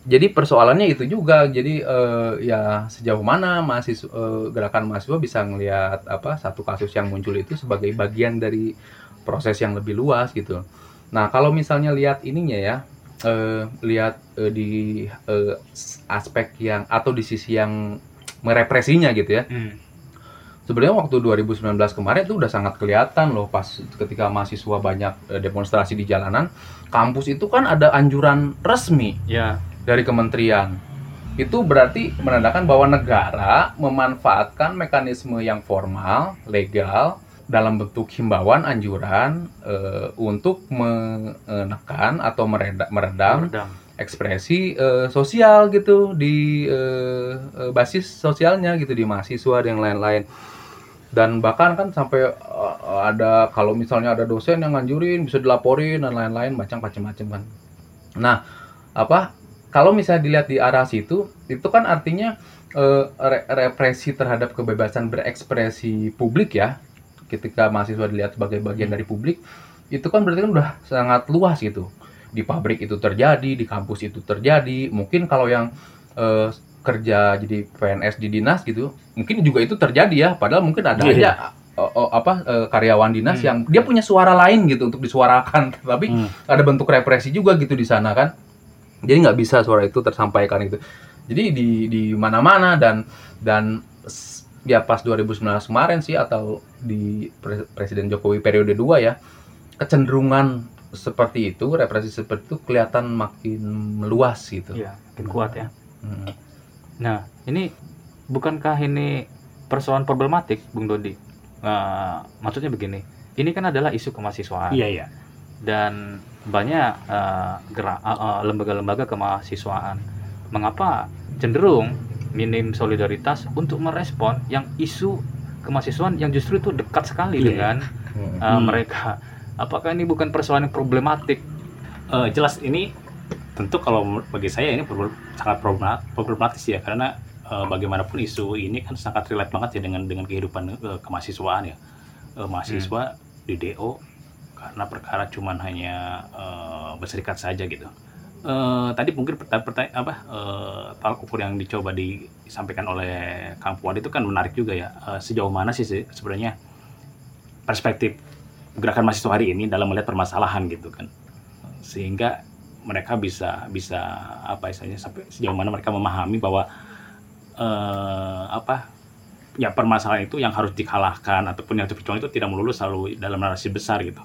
jadi persoalannya itu juga. Jadi eh, ya sejauh mana mahasiswa eh, gerakan mahasiswa bisa ngelihat apa satu kasus yang muncul itu sebagai bagian dari proses yang lebih luas gitu nah kalau misalnya lihat ininya ya eh, lihat eh, di eh, aspek yang atau di sisi yang merepresinya gitu ya Hmm. sebenarnya waktu 2019 kemarin itu udah sangat kelihatan loh pas ketika mahasiswa banyak eh, demonstrasi di jalanan kampus itu kan ada anjuran resmi Ya. dari kementerian itu berarti menandakan bahwa negara memanfaatkan mekanisme yang formal legal dalam bentuk himbauan anjuran eh, untuk menekan atau mereda- meredam Meredam. ekspresi eh, sosial gitu di eh, basis sosialnya gitu di mahasiswa dan lain-lain. Dan bahkan kan sampai ada kalau misalnya ada dosen yang nganjurin bisa dilaporin dan lain-lain macam macam-macam kan. Nah apa kalau misalnya dilihat di arah situ itu kan artinya eh, re- represi terhadap kebebasan berekspresi publik ya ketika mahasiswa dilihat sebagai bagian dari publik itu kan berarti kan udah sangat luas gitu di pabrik itu terjadi, di kampus itu terjadi. Mungkin kalau yang eh, kerja jadi PNS di dinas gitu, mungkin juga itu terjadi ya. Padahal mungkin ada Iya. aja eh, eh, apa eh, karyawan dinas Hmm. yang dia punya suara lain gitu untuk disuarakan, <laughs> tapi Hmm. ada bentuk represi juga gitu di sana kan. Jadi nggak bisa suara itu tersampaikan gitu. Jadi di di mana-mana dan dan ya pas 2019 kemarin sih atau di Pre- Presiden Jokowi periode 2 ya kecenderungan seperti itu, represi seperti itu kelihatan makin meluas gitu. Iya, makin kuat ya. Hmm. Nah, ini bukankah ini persoalan problematik, Bung Dodi? Nah, maksudnya begini, ini kan adalah isu kemahasiswaan Iya, iya. dan banyak eh, gerak eh, eh, lembaga-lembaga kemahasiswaan. Mengapa cenderung minim solidaritas untuk merespon yang isu kemahasiswaan yang justru itu dekat sekali Iya. dengan Hmm. Hmm. mereka? Apakah ini bukan persoalan yang problematik? Eh, jelas ini tentu kalau bagi saya ini sangat problema- problematis ya karena eh, bagaimanapun isu ini kan sangat relate banget ya dengan dengan kehidupan eh, kemahasiswaan ya Eh, mahasiswa di DO karena perkara cuman hanya eh, berserikat saja gitu Eh, tadi mungkin pertanyaan apa eh, tolak ukur yang dicoba disampaikan oleh Kang Fuad itu kan menarik juga ya. Eh, sejauh mana sih se- sebenarnya perspektif gerakan mahasiswa hari ini dalam melihat permasalahan gitu kan. Sehingga mereka bisa bisa apa istilahnya sampai sejauh mana mereka memahami bahwa eh, apa ya permasalahan itu yang harus dikalahkan ataupun yang diperjuangkan itu tidak melulu selalu dalam narasi besar gitu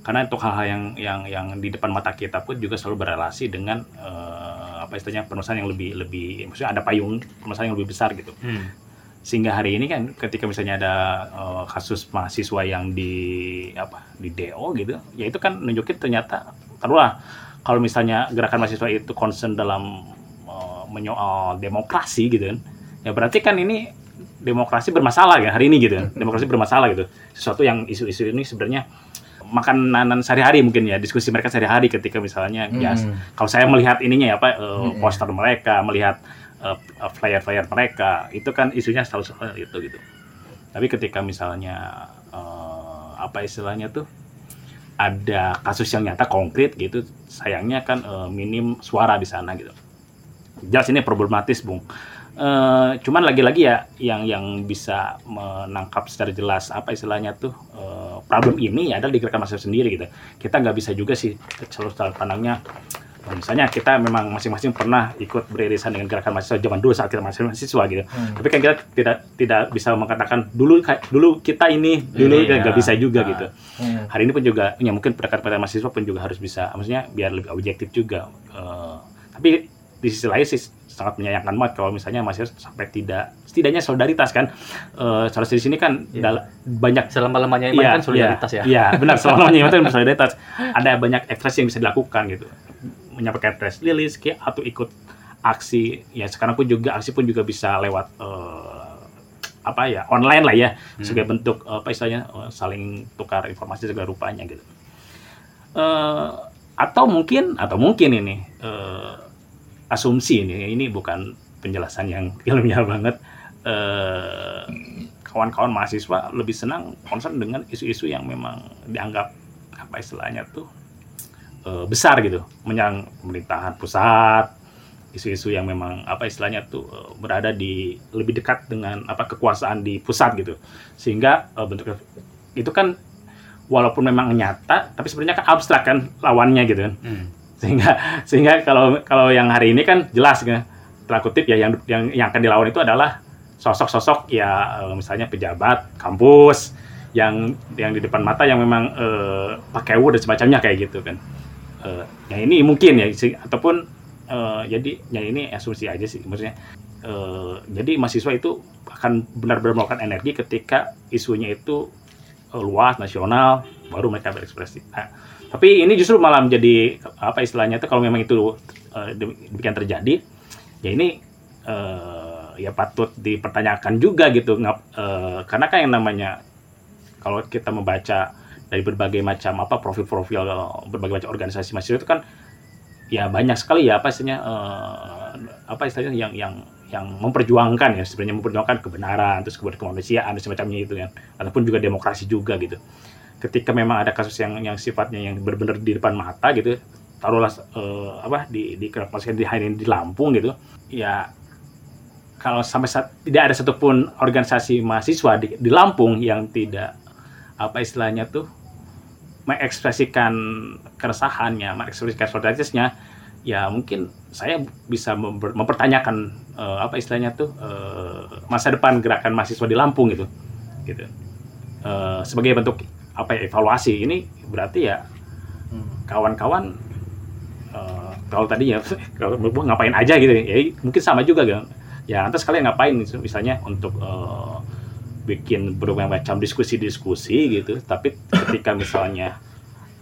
karena untuk hal-hal yang yang yang di depan mata kita pun juga selalu berrelasi dengan eh, apa istilahnya permasalahan yang lebih lebih maksudnya ada payung permasalahan yang lebih besar gitu Hmm. sehingga hari ini kan ketika misalnya ada eh, kasus mahasiswa yang di apa di DO gitu ya itu kan nunjukin ternyata taruhlah kalau misalnya gerakan mahasiswa itu concern dalam eh, menyoal demokrasi gitu kan ya berarti kan ini demokrasi bermasalah ya hari ini gitu kan demokrasi bermasalah gitu sesuatu yang isu-isu ini sebenarnya makanan sehari-hari mungkin ya diskusi mereka sehari-hari ketika misalnya ya Hmm. kalau saya melihat ininya ya apa eh, Hmm. poster mereka melihat eh, flyer-flyer mereka itu kan isunya selalu soal itu gitu tapi ketika misalnya eh, apa istilahnya tuh ada kasus yang nyata konkret gitu sayangnya kan eh, minim suara di sana gitu jelas ini problematis bung Eh, cuman lagi-lagi ya yang yang bisa menangkap secara jelas apa istilahnya tuh eh, problem ini ya adalah di gerakan mahasiswa sendiri gitu kita nggak bisa juga sih selalu pandangnya misalnya kita memang masing-masing pernah ikut beririsan dengan gerakan mahasiswa zaman dulu saat kita masih mahasiswa gitu Hmm. tapi kan kita tidak tidak bisa mengatakan dulu dulu kita ini dulu Iya. nggak bisa juga Nah. gitu Hmm. hari ini pun juga ya mungkin pendekatan mahasiswa pun juga harus bisa maksudnya biar lebih objektif juga Eh, tapi di sisi lain sih sangat menyayangkan banget kalau misalnya mahasiswa sampai tidak setidaknya solidaritas kan Eh solidaritas di sini kan Iya. dal- banyak Selama-lamanya iman kan solidaritas ya. Iya, benar. Selama iman itu solidaritas. Ada banyak ekspresi yang bisa dilakukan gitu. Menyampaikan press release kayak atau ikut aksi. Ya sekarang pun juga aksi pun juga bisa lewat eh, apa ya online lah ya Hmm. sebagai bentuk apa istilahnya eh, saling tukar informasi segala rupanya gitu. Eh, atau mungkin atau mungkin ini eh, asumsi ini. Ini bukan penjelasan yang <laughs> ilmiah banget. Eh, kawan-kawan mahasiswa lebih senang concern dengan isu-isu yang memang dianggap apa istilahnya tuh eh, besar gitu. Menyerang pemerintahan pusat isu-isu yang memang apa istilahnya tuh eh, berada di lebih dekat dengan apa kekuasaan di pusat gitu. Sehingga eh, bentuk itu kan walaupun memang nyata tapi sebenarnya kan abstrak kan lawannya gitu kan. Hmm. Sehingga sehingga kalau kalau yang hari ini kan jelas kan tanda kutip ya yang yang yang akan dilawan itu adalah sosok-sosok ya eh, misalnya pejabat kampus yang yang di depan mata yang memang eh, pakai U dan semacamnya kayak gitu kan. Eh, ya ini mungkin ya sih, ataupun eh, jadi ya ini asumsi aja sih maksudnya. Eh, jadi mahasiswa itu akan benar-benar melakukan energi ketika isunya itu eh, luas nasional baru mereka berekspresi. Nah, tapi ini justru malah menjadi apa istilahnya itu kalau memang itu eh, demikian terjadi ya ini eh, ya patut dipertanyakan juga gitu. Ngap- eh, karena kan yang namanya kalau kita membaca dari berbagai macam apa profil-profil berbagai macam organisasi mahasiswa itu kan ya banyak sekali ya apa istilahnya eh, apa istilahnya yang yang yang memperjuangkan ya sebenarnya memperjuangkan kebenaran terus kemudian kemanusiaan dan semacamnya itu kan. Ataupun juga demokrasi juga gitu ketika memang ada kasus yang yang sifatnya yang benar-benar di depan mata gitu taruhlah eh, apa di di kasus di di Lampung gitu ya kalau sampai saat tidak ada satupun organisasi mahasiswa di, di Lampung yang tidak apa istilahnya tuh mengekspresikan keresahannya, mengekspresikan solidaritasnya, ya mungkin saya bisa memper- mempertanyakan eh, apa istilahnya tuh eh, masa depan gerakan mahasiswa di Lampung gitu, gitu. Eh, sebagai bentuk apa ya, evaluasi. Ini berarti ya Hmm. kawan-kawan eh, kalau tadi ya <laughs> kalau ngapain aja gitu ya. Mungkin sama juga kan ya lantas kalian ngapain gitu, misalnya untuk eh, bikin berbagai macam diskusi-diskusi gitu. Tapi ketika misalnya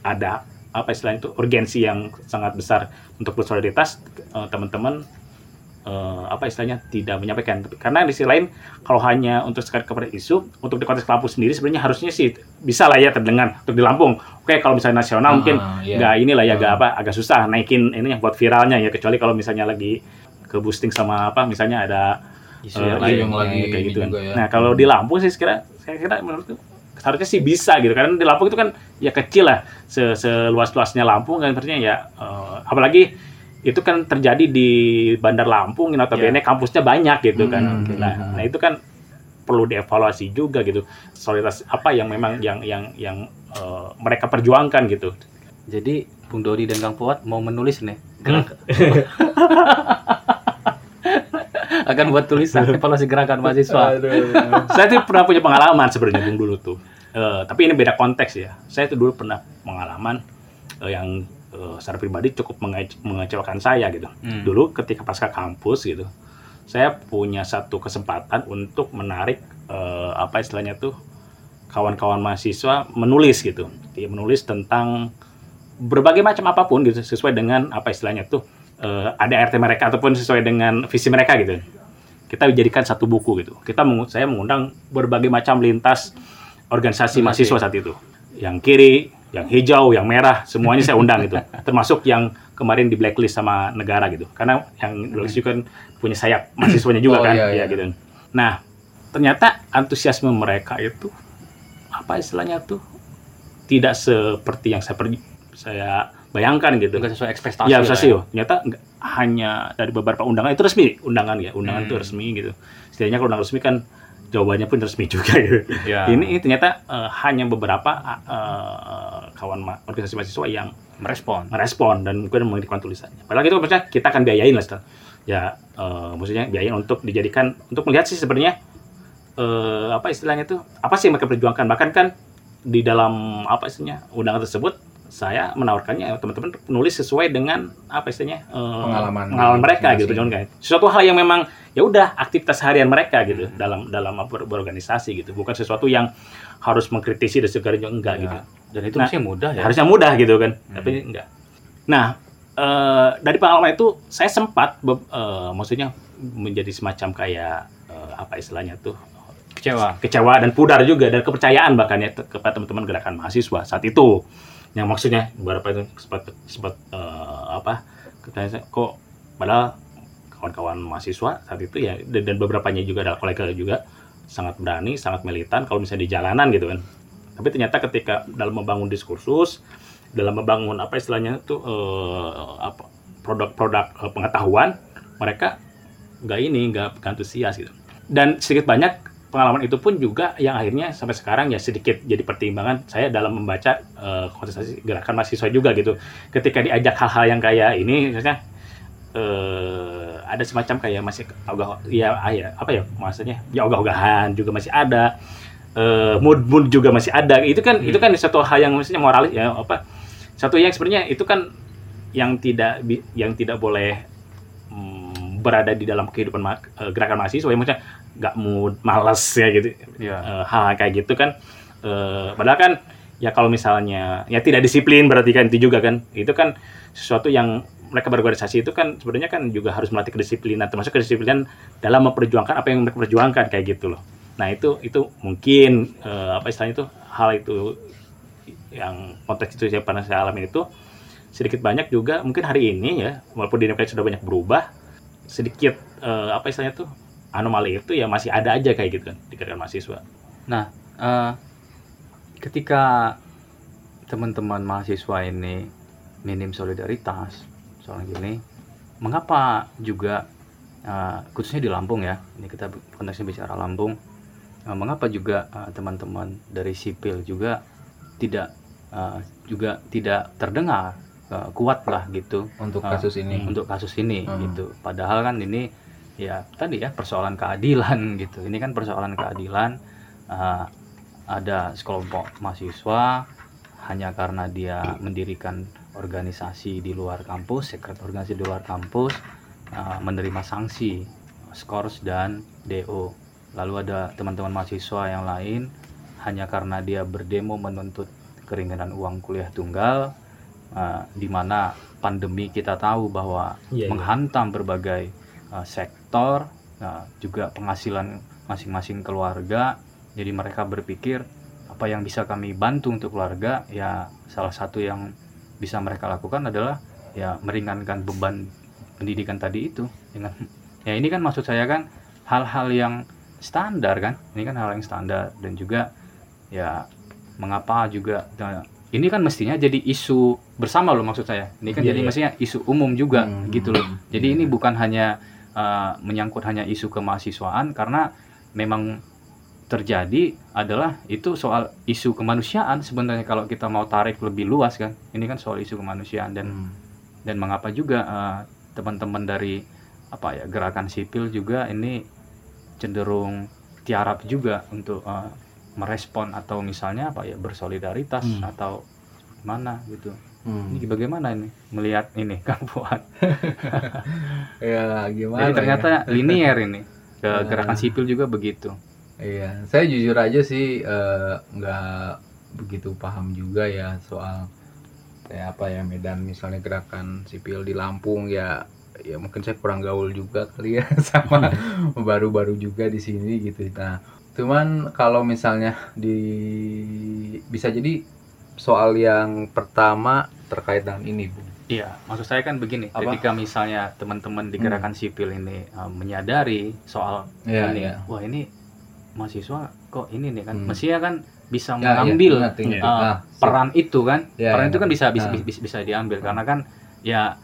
ada apa istilahnya itu urgensi yang sangat besar untuk bersolidaritas eh, teman-teman eh, apa istilahnya tidak menyampaikan karena di sisi lain kalau hanya untuk sekadar kepada isu untuk di konteks Lampung sendiri sebenarnya harusnya sih bisa lah ya terdengar untuk di Lampung oke kalau misalnya nasional mungkin Ah, iya. nggak inilah ya agak Ah. apa agak susah naikin ini yang buat viralnya ya kecuali kalau misalnya lagi ke boosting sama apa misalnya ada Isu eh, yang isu lain. yang lagi kayak gitu kan. ya. Nah kalau di Lampung sih sekira saya kira menurutku seharusnya sih bisa gitu karena di Lampung itu kan ya kecil lah se seluas luasnya Lampung kan artinya ya eh, apalagi itu kan terjadi di Bandar Lampung notabene kampusnya banyak gitu kan. Hmm. Nah, nah itu kan perlu dievaluasi juga gitu solidaritas apa yang memang yang yang yang eh, mereka perjuangkan gitu. Jadi Bung Dodi dan Kang Fuad mau menulis nih. Hmm. <laughs> Akan buat tulisan evaluasi gerakan mahasiswa. saya tuh pernah punya pengalaman sebenarnya Bung dulu tuh. Eh, tapi ini beda konteks ya. Saya tuh dulu pernah pengalaman eh, yang eh, secara pribadi cukup menge- mengecewakan saya gitu. Hmm. Dulu ketika pasca kampus gitu, saya punya satu kesempatan untuk menarik eh, apa istilahnya tuh kawan-kawan mahasiswa menulis gitu. Dia menulis tentang berbagai macam apa pun gitu sesuai dengan apa istilahnya tuh eh, ADRT mereka ataupun sesuai dengan visi mereka gitu. Kita jadikan satu buku gitu. Kita saya mengundang berbagai macam lintas organisasi mahasiswa saat itu. Yang kiri, yang hijau, yang merah, semuanya saya undang gitu. Termasuk yang kemarin di blacklist sama negara gitu. Karena yang blacklist juga kan punya sayap mahasiswanya juga Oh, kan, iya, ya iya. gitu. Nah, ternyata antusiasme mereka itu apa istilahnya tuh tidak seperti yang saya per- saya bayangkan gitu. Enggak sesuai ekspektasi. Iya, lah bisa ya. sih. Ternyata nggak- hanya dari beberapa undangan itu resmi, undangan ya, undangan Hmm. itu resmi gitu. Setidaknya kalau undangan resmi kan jawabannya pun resmi juga gitu. Ya. Ini ternyata eh, hanya beberapa eh, kawan ma- organisasi mahasiswa yang merespon. merespon dan kemudian mengirimkan tulisannya. Padahal itu maksudnya kita akan biayain lah, Stan. ya eh, maksudnya biayain untuk dijadikan untuk melihat sih sebenarnya eh, apa istilahnya tuh apa sih yang mereka perjuangkan. Bahkan kan di dalam apa istilahnya undangan tersebut saya menawarkannya teman-teman penulis sesuai dengan apa istilahnya eh, Pengalaman pengalaman mereka gitu perjuangan. Sesuatu hal yang memang ya udah aktivitas harian mereka gitu dalam dalam ber- berorganisasi gitu, bukan sesuatu yang harus mengkritisi dan segalanya enggak Ya. gitu Dan itu Nah, mudah ya. harusnya mudah gitu kan Hmm. tapi enggak nah eh, dari pengalaman itu saya sempat eh, maksudnya menjadi semacam kayak eh, apa istilahnya tuh kecewa. kecewa dan pudar juga dan kepercayaan bahkan ya kepada teman-teman gerakan mahasiswa saat itu yang maksudnya beberapa itu sempat sempat eh, apa kok padahal kawan-kawan mahasiswa saat itu ya dan, dan beberapanya juga adalah kolega juga sangat berani sangat militan kalau misalnya di jalanan gitu kan. Tapi ternyata ketika dalam membangun diskursus dalam membangun apa istilahnya itu eh, apa produk-produk eh, pengetahuan mereka nggak ini nggak antusias gitu. Dan sedikit banyak pengalaman itu pun juga yang akhirnya sampai sekarang ya sedikit jadi pertimbangan saya dalam membaca eh, kontestasi gerakan mahasiswa juga gitu. Ketika diajak hal-hal yang kayak ini misalnya eh, ada semacam kayak masih ogah ya ah, ya apa ya maksudnya? Ya ogah-ogahan juga masih ada. Eh, mood mood juga masih ada. Itu kan itu kan satu hal yang maksudnya moralis ya apa satu yang sebenarnya itu kan yang tidak yang tidak boleh mm, berada di dalam kehidupan ma- eh, gerakan mahasiswa. Ya maksudnya nggak mood malas ya gitu. Ya. Eh, hal kayak gitu kan. Eh, padahal kan ya kalau misalnya ya tidak disiplin berarti kan itu juga kan. Itu kan sesuatu yang mereka berorganisasi itu kan sebenarnya kan juga harus melatih kedisiplinan termasuk kedisiplinan dalam memperjuangkan apa yang mereka perjuangkan kayak gitu loh. Nah itu itu mungkin eh, apa istilahnya itu hal itu yang konteks itu saya pernah saya alami itu sedikit banyak juga mungkin hari ini ya walaupun di Indonesia sudah banyak berubah sedikit eh, apa istilahnya tuh anomali itu ya masih ada aja kayak gitu kan di gerakan mahasiswa. Nah, eh, ketika teman-teman mahasiswa ini minim solidaritas soal gini, mengapa juga eh, khususnya di Lampung ya, ini kita konteksnya bicara Lampung, eh, mengapa juga eh, teman-teman dari sipil juga tidak eh, juga tidak terdengar eh, kuat lah gitu untuk Ah, kasus ini. untuk kasus ini Hmm. gitu. Padahal kan ini ya tadi ya persoalan keadilan <laughs> gitu. Ini kan persoalan keadilan uh, ada sekelompok mahasiswa hanya karena dia mendirikan organisasi di luar kampus, sekret organisasi di luar kampus uh, menerima sanksi skors dan DO. Lalu ada teman-teman mahasiswa yang lain hanya karena dia berdemo menuntut keringanan uang kuliah tunggal uh, di mana pandemi kita tahu bahwa Iya, iya. menghantam berbagai uh, sektor uh, juga penghasilan masing-masing keluarga jadi mereka berpikir apa yang bisa kami bantu untuk keluarga ya salah satu yang bisa mereka lakukan adalah ya meringankan beban pendidikan tadi itu dengan ya ini kan maksud saya kan hal-hal yang standar kan ini kan hal yang standar dan juga ya mengapa juga nah, ini kan mestinya jadi isu bersama loh maksud saya ini kan Iya, jadi iya. mestinya isu umum juga Hmm. gitu loh jadi ini bukan hanya uh, menyangkut hanya isu kemahasiswaan karena memang terjadi adalah itu soal isu kemanusiaan sebenarnya kalau kita mau tarik lebih luas kan ini kan soal isu kemanusiaan dan Hmm. dan mengapa juga eh, teman-teman dari apa ya gerakan sipil juga ini cenderung tiarap juga untuk eh, merespon atau misalnya apa ya bersolidaritas Hmm. atau mana gitu Hmm. ini bagaimana ini melihat ini <laughs> Kang Fuad <laughs> Ya gimana? jadi ya? ternyata linier ini ke Ah. gerakan sipil juga begitu Iya, saya jujur aja sih eh, nggak begitu paham juga ya soal kayak apa ya Medan misalnya gerakan sipil di Lampung ya ya mungkin saya kurang gaul juga kali ya <laughs> sama <laughs> baru-baru juga di sini gitu. Nah, cuman kalau misalnya di bisa jadi soal yang pertama terkait dengan ini, Bu. Iya, maksud saya kan begini, Apa? ketika misalnya teman-teman di Hmm. gerakan sipil ini uh, menyadari soal Iya, ini, iya. wah ini mahasiswa kok ini nih kan, Hmm. mestinya kan bisa Ya, iya, mengambil ingat. Iya. uh, peran itu kan, Ya, peran ya. itu kan bisa bisa, Nah. bisa bisa diambil karena kan ya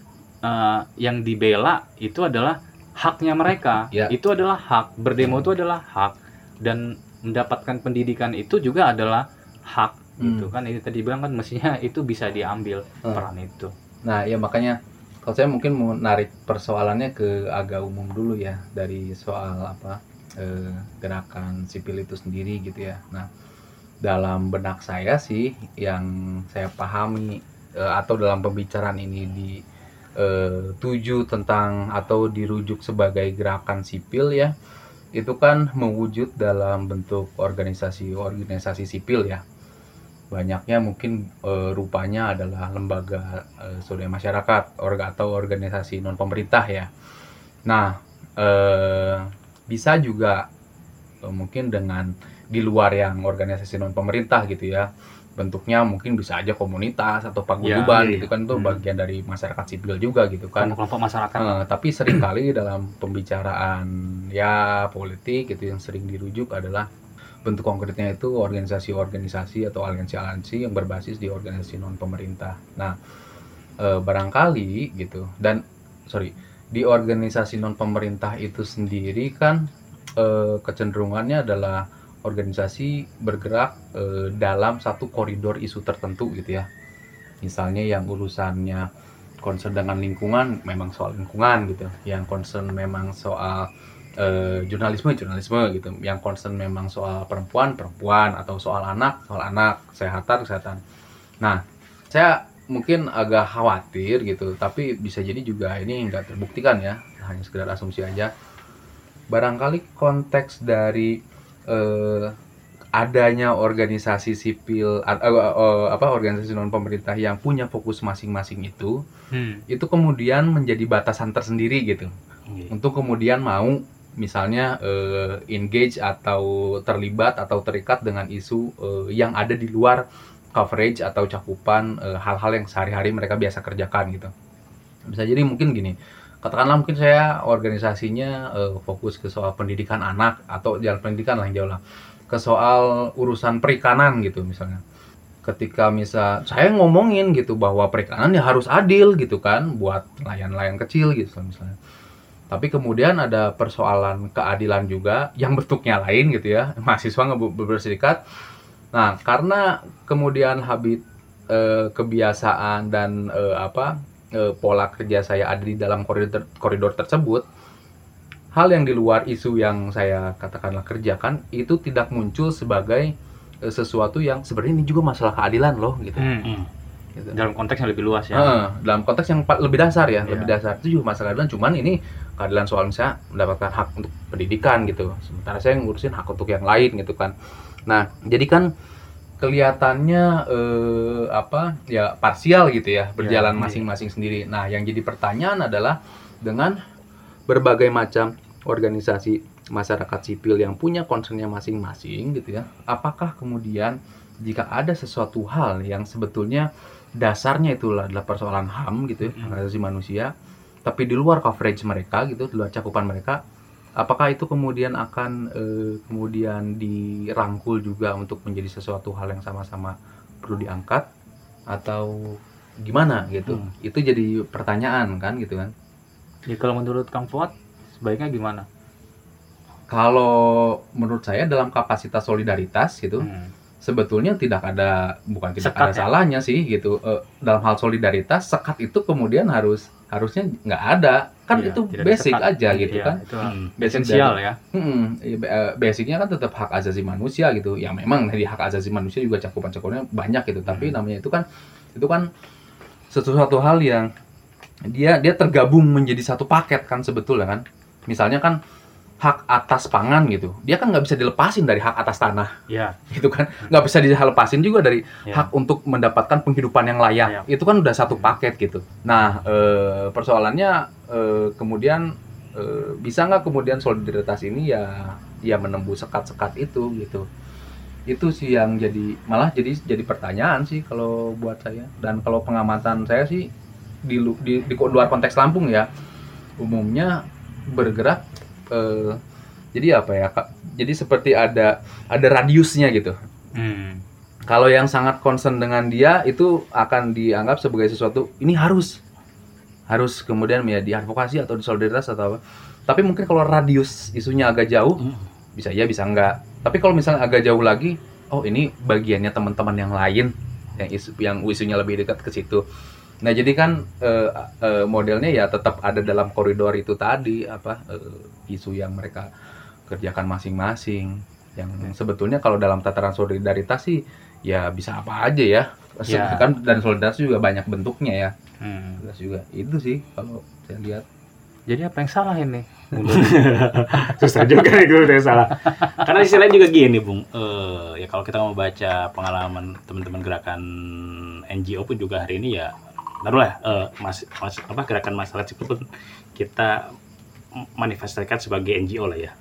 uh, yang dibela itu adalah haknya mereka, Ya. itu adalah hak berdemo itu adalah hak dan mendapatkan pendidikan itu juga adalah hak gitu Hmm. kan itu tadi bilang kan mestinya itu bisa diambil Hmm. peran itu. Nah, ya makanya kalau saya mungkin mau narik persoalannya ke agak umum dulu ya dari soal apa eh, gerakan sipil itu sendiri gitu ya. Nah, dalam benak saya sih yang saya pahami eh, atau dalam pembicaraan ini di eh, tuju tentang atau dirujuk sebagai gerakan sipil ya itu kan mewujud dalam bentuk organisasi-organisasi sipil ya banyaknya mungkin eh, rupanya adalah lembaga eh, swadaya masyarakat orga atau organisasi non pemerintah ya. Nah eh, bisa juga eh, mungkin dengan di luar yang organisasi non pemerintah gitu ya bentuknya mungkin bisa aja komunitas atau paguyuban Ya, iya, gitu kan itu Hmm. bagian dari masyarakat sipil juga gitu kan kelompok-kelompok masyarakat Eh, tapi sering kali dalam pembicaraan ya politik itu yang sering dirujuk adalah bentuk konkretnya itu organisasi-organisasi atau aliansi-aliansi yang berbasis di organisasi non pemerintah. Nah, eh, barangkali gitu dan sorry di organisasi non pemerintah itu sendiri kan eh, kecenderungannya adalah organisasi bergerak eh, dalam satu koridor isu tertentu gitu ya. Misalnya yang urusannya concern dengan lingkungan memang soal lingkungan gitu. Yang concern memang soal eh, jurnalisme jurnalisme gitu. Yang concern memang soal perempuan perempuan. Atau soal anak soal anak. Kesehatan kesehatan. Nah saya mungkin agak khawatir gitu tapi bisa jadi juga ini nggak terbuktikan ya hanya sekedar asumsi aja barangkali konteks dari eh, adanya organisasi sipil a- eh, eh, apa organisasi non pemerintah yang punya fokus masing-masing itu Hmm. itu kemudian menjadi batasan tersendiri gitu Iya. untuk kemudian mau misalnya eh, engage atau terlibat atau terikat dengan isu eh, yang ada di luar coverage atau cakupan eh, hal-hal yang sehari-hari mereka biasa kerjakan gitu. Bisa jadi mungkin gini katakanlah mungkin saya organisasinya eh, fokus ke soal pendidikan anak atau jalan pendidikan lah yang jauh lah. Ke soal urusan perikanan gitu misalnya. Ketika misal saya ngomongin gitu bahwa perikanan ya harus adil gitu kan buat nelayan-nelayan kecil gitu misalnya. Tapi kemudian ada persoalan keadilan juga yang bentuknya lain gitu ya. Mahasiswa berserikat nah karena kemudian habit eh, kebiasaan dan eh, apa eh, pola kerja saya ada di dalam koridor koridor tersebut hal yang di luar isu yang saya katakanlah kerjakan itu tidak muncul sebagai eh, sesuatu yang sebenarnya ini juga masalah keadilan loh gitu, Hmm. Hmm. gitu. dalam konteks yang lebih luas ya dalam konteks yang lebih dasar ya, Iya. lebih dasar itu juga masalah keadilan. Cuman ini keadilan soal misalnya mendapatkan hak untuk pendidikan gitu. Sementara saya ngurusin hak untuk yang lain gitu kan. Nah, jadi kan kelihatannya eh, apa ya parsial gitu ya berjalan iya. masing-masing sendiri. Nah, yang jadi pertanyaan adalah dengan berbagai macam organisasi masyarakat sipil yang punya concernnya masing-masing gitu ya. Apakah kemudian jika ada sesuatu hal yang sebetulnya dasarnya itu adalah persoalan HAM gitu ya, hak asasi manusia, tapi di luar coverage mereka gitu, di luar cakupan mereka, apakah itu kemudian akan eh, kemudian dirangkul juga untuk menjadi sesuatu hal yang sama-sama perlu diangkat atau gimana gitu? Hmm. Itu jadi pertanyaan kan gitu kan? Ya, kalau menurut Kang Fuad sebaiknya gimana kalau menurut saya dalam kapasitas solidaritas gitu Hmm. sebetulnya tidak ada bukan tidak Sekat ada ya? salahnya sih gitu Eh, dalam hal solidaritas sekat itu kemudian harus harusnya nggak ada kan Iya, itu basic sekat. aja gitu Iya, kan Itu Hmm. basic esensial dari- ya. Hmm, iya, eh, basicnya kan tetap hak asasi manusia gitu. Ya memang dari hak asasi manusia juga cakupan-cakupannya banyak gitu. Tapi Hmm. namanya itu kan itu kan sesuatu hal yang dia dia tergabung menjadi satu paket kan sebetulnya kan. Misalnya kan hak atas pangan gitu. Dia kan nggak bisa dilepasin dari hak atas tanah Iya. gitu kan. Nggak bisa dilepasin juga dari iya. hak untuk mendapatkan penghidupan yang layak. Layak. Itu kan udah satu paket gitu. Nah, eh, persoalannya eh, kemudian eh, bisa nggak kemudian solidaritas ini ya ya menembus sekat-sekat itu gitu. Itu sih yang jadi malah jadi jadi pertanyaan sih kalau buat saya. Dan kalau pengamatan saya sih di di, di luar konteks Lampung ya umumnya bergerak eh, jadi apa ya Kak? Jadi seperti ada ada radiusnya gitu Hmm. kalau yang sangat concern dengan dia itu akan dianggap sebagai sesuatu ini harus harus kemudian ya diadvokasi atau di solidaritas atau apa tapi mungkin kalau radius isunya agak jauh Hmm. bisa ya bisa enggak tapi kalau misalnya agak jauh lagi oh ini bagiannya teman-teman yang lain yang isu yang isunya lebih dekat ke situ nah jadi kan eh, eh, modelnya ya tetap ada dalam koridor itu tadi apa eh, isu yang mereka kerjakan masing-masing yang sebetulnya kalau dalam tataran solidaritas sih ya bisa apa aja ya Ya. kan dan solidaritas juga banyak bentuknya ya Hmm. Juga itu sih kalau saya lihat Jadi apa yang salah ini? <laughs> Susah juga itu udah salah. Karena istilahnya juga gini, Bung. Eh, ya kalau kita mau baca pengalaman teman-teman gerakan NGO pun juga hari ini ya taruhlah eh, mas, mas, apa gerakan masyarakat sipil pun kita manifestasikan sebagai NGO lah ya.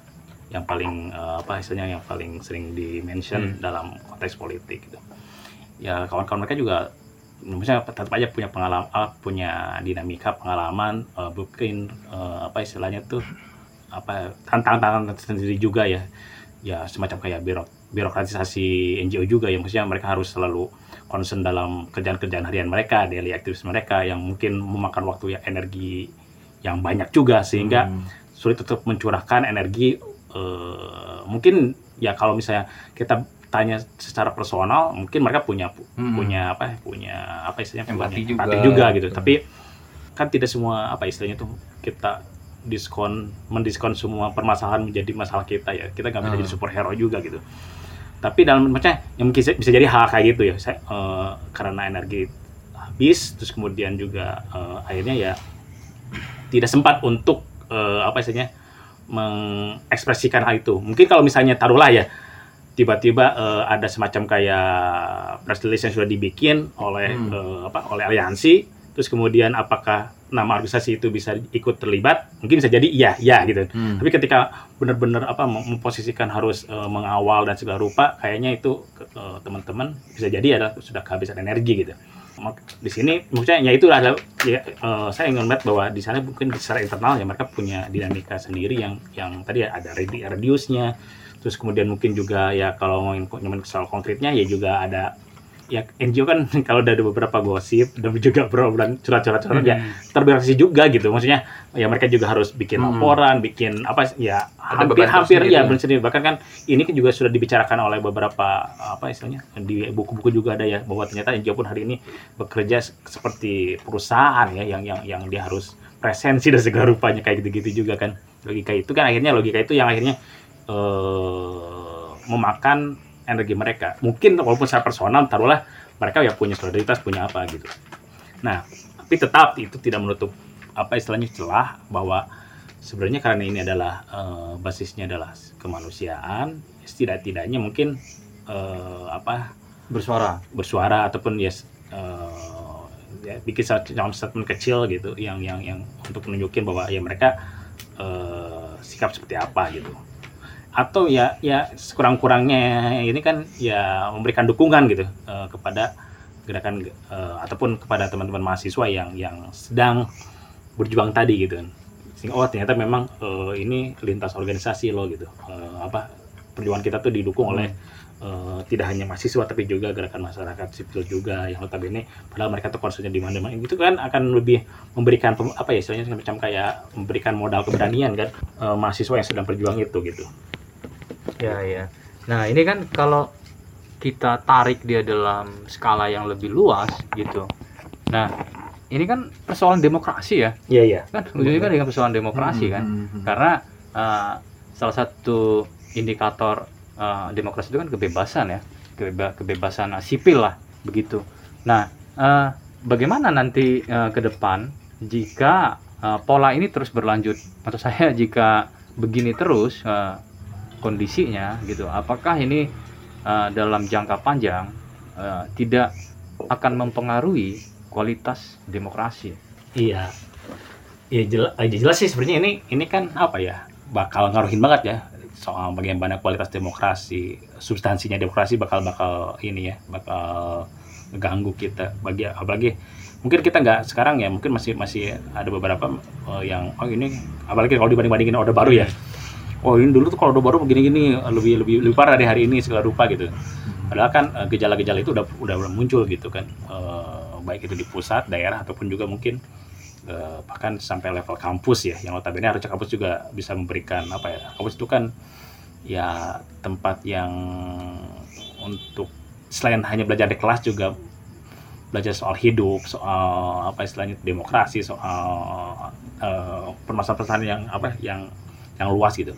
Yang paling eh, apa istilahnya yang paling sering di mention Hmm. dalam konteks politik gitu. Ya kawan-kawan mereka juga misalnya tetap aja punya pengalaman punya dinamika pengalaman eh, mungkin eh, apa istilahnya tuh apa tantangan sendiri juga ya ya semacam kayak birok birokratisasi NGO juga ya maksudnya mereka harus selalu concern dalam kerjaan-kerjaan harian mereka daily activities mereka yang mungkin memakan waktu yang energi yang banyak juga sehingga Hmm. sulit untuk mencurahkan energi eh, mungkin ya kalau misalnya kita tanya secara personal mungkin mereka punya Hmm. punya apa ya, punya apa istilahnya Empati punya juga. empati juga gitu Betul. tapi kan tidak semua apa istilahnya tuh kita diskon mendiskon semua permasalahan menjadi masalah kita ya kita nggak bisa Hmm. jadi superhero juga gitu tapi dalam maksudnya yang mungkin bisa jadi hal kayak gitu ya saya eh, karena energi habis terus kemudian juga eh, akhirnya ya tidak sempat untuk eh, apa istilahnya mengekspresikan hal itu mungkin kalau misalnya taruhlah ya tiba-tiba eh, ada semacam kayak press release yang sudah dibikin oleh Hmm. eh, apa oleh aliansi terus kemudian apakah nama organisasi itu bisa ikut terlibat mungkin bisa jadi iya iya gitu. Hmm. tapi ketika benar-benar apa mem- memposisikan harus eh, mengawal dan segala rupa kayaknya itu eh, teman-teman bisa jadi adalah sudah kehabisan energi gitu. Di sini maksudnya ya itu adalah ya, eh, saya ingin melihat bahwa di sana mungkin secara internal ya mereka punya dinamika sendiri yang yang tadi ya ada radi- radiusnya. Terus kemudian mungkin juga ya kalau ngomongin soal konkretnya ya juga ada ya NGO kan <laughs> kalau ada beberapa gosip dan juga berobrol curhat-curhat ya Hmm. terbirokrasi juga gitu maksudnya ya mereka juga harus bikin Hmm. laporan bikin apa ya Ada hampir hampir ya ya. benar sendiri bahkan kan ini kan juga sudah dibicarakan oleh beberapa apa istilahnya di buku-buku juga ada ya bahwa ternyata NGO pun hari ini bekerja se- seperti perusahaan ya yang yang yang dia harus presensi dan segala rupanya kayak gitu-gitu juga kan logika itu kan akhirnya logika itu yang akhirnya eh, memakan energi mereka. Mungkin walaupun secara personal taruhlah mereka ya punya solidaritas punya apa gitu. Nah tapi tetap itu tidak menutup apa istilahnya celah bahwa sebenarnya karena ini adalah eh, basisnya adalah kemanusiaan setidak-tidaknya mungkin eh, apa Bersuara. bersuara ataupun ya eh, ya, bikin semacam statement kecil gitu yang yang yang untuk menunjukin bahwa ya mereka eh, sikap seperti apa gitu atau ya ya sekurang-kurangnya ini kan ya memberikan dukungan gitu eh, kepada gerakan eh, ataupun kepada teman-teman mahasiswa yang yang sedang berjuang tadi gitu. Sehingga, oh ternyata memang eh, ini lintas organisasi loh gitu. Eh, apa perjuangan kita tuh didukung oleh eh, tidak hanya mahasiswa tapi juga gerakan masyarakat sipil juga yang notabene padahal mereka tuh concernnya di mana mana itu kan akan lebih memberikan apa ya istilahnya semacam kayak memberikan modal keberanian kan eh, mahasiswa yang sedang berjuang itu gitu. Ya, ya. Nah, ini kan kalau kita tarik dia dalam skala yang lebih luas gitu. Nah, ini kan persoalan demokrasi ya. Iya iya. Kan ujungnya kan dengan persoalan demokrasi kan. Hmm, hmm, hmm. Karena eh, salah satu indikator eh, demokrasi itu kan kebebasan ya. Kebeba- kebebasan eh, sipil lah begitu. Nah, eh, bagaimana nanti eh, ke depan jika eh, pola ini terus berlanjut? Maksud saya jika begini terus eh, kondisinya gitu, apakah ini eh, dalam jangka panjang eh, tidak akan mempengaruhi kualitas demokrasi? Iya. Iya jelas, jelas sih sebenarnya ini ini kan apa ya bakal ngaruhin banget ya soal bagaimana kualitas demokrasi, substansinya demokrasi bakal bakal ini ya bakal ganggu kita bagi apalagi mungkin kita nggak sekarang ya mungkin masih masih ada beberapa eh, yang oh ini apalagi kalau dibanding bandingin order baru ya oh ini dulu tuh kalau order baru begini-gini lebih lebih lebih parah dari hari ini segala rupa gitu. Padahal kan eh, gejala-gejala itu udah udah muncul gitu kan. Eh, baik itu di pusat daerah ataupun juga mungkin eh, bahkan sampai level kampus ya. Yang notabene harusnya kampus juga bisa memberikan apa ya kampus itu kan ya tempat yang untuk selain hanya belajar di kelas juga belajar soal hidup soal apa istilahnya demokrasi soal permasalahan-permasalahan yang apa yang yang luas gitu.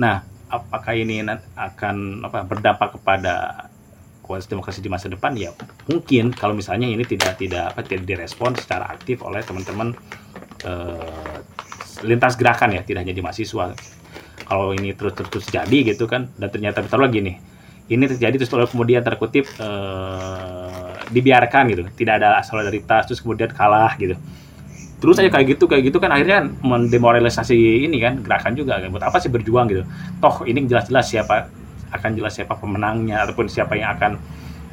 Nah apakah ini akan apa berdampak kepada kualitas demokrasi di masa depan? Ya mungkin. Kalau misalnya ini tidak tidak apa tidak direspon secara aktif oleh teman-teman eh, lintas gerakan ya tidak hanya di mahasiswa. Kalau ini terus, terus jadi gitu kan dan ternyata betul lagi nih ini terjadi terus lalu kemudian terkutip eh, dibiarkan gitu. Tidak ada solidaritas terus kemudian kalah gitu terus aja kayak gitu kayak gitu kan akhirnya mendemoralisasi ini kan gerakan juga kan. Buat apa sih berjuang gitu? Toh ini jelas-jelas siapa akan jelas siapa pemenangnya ataupun siapa yang akan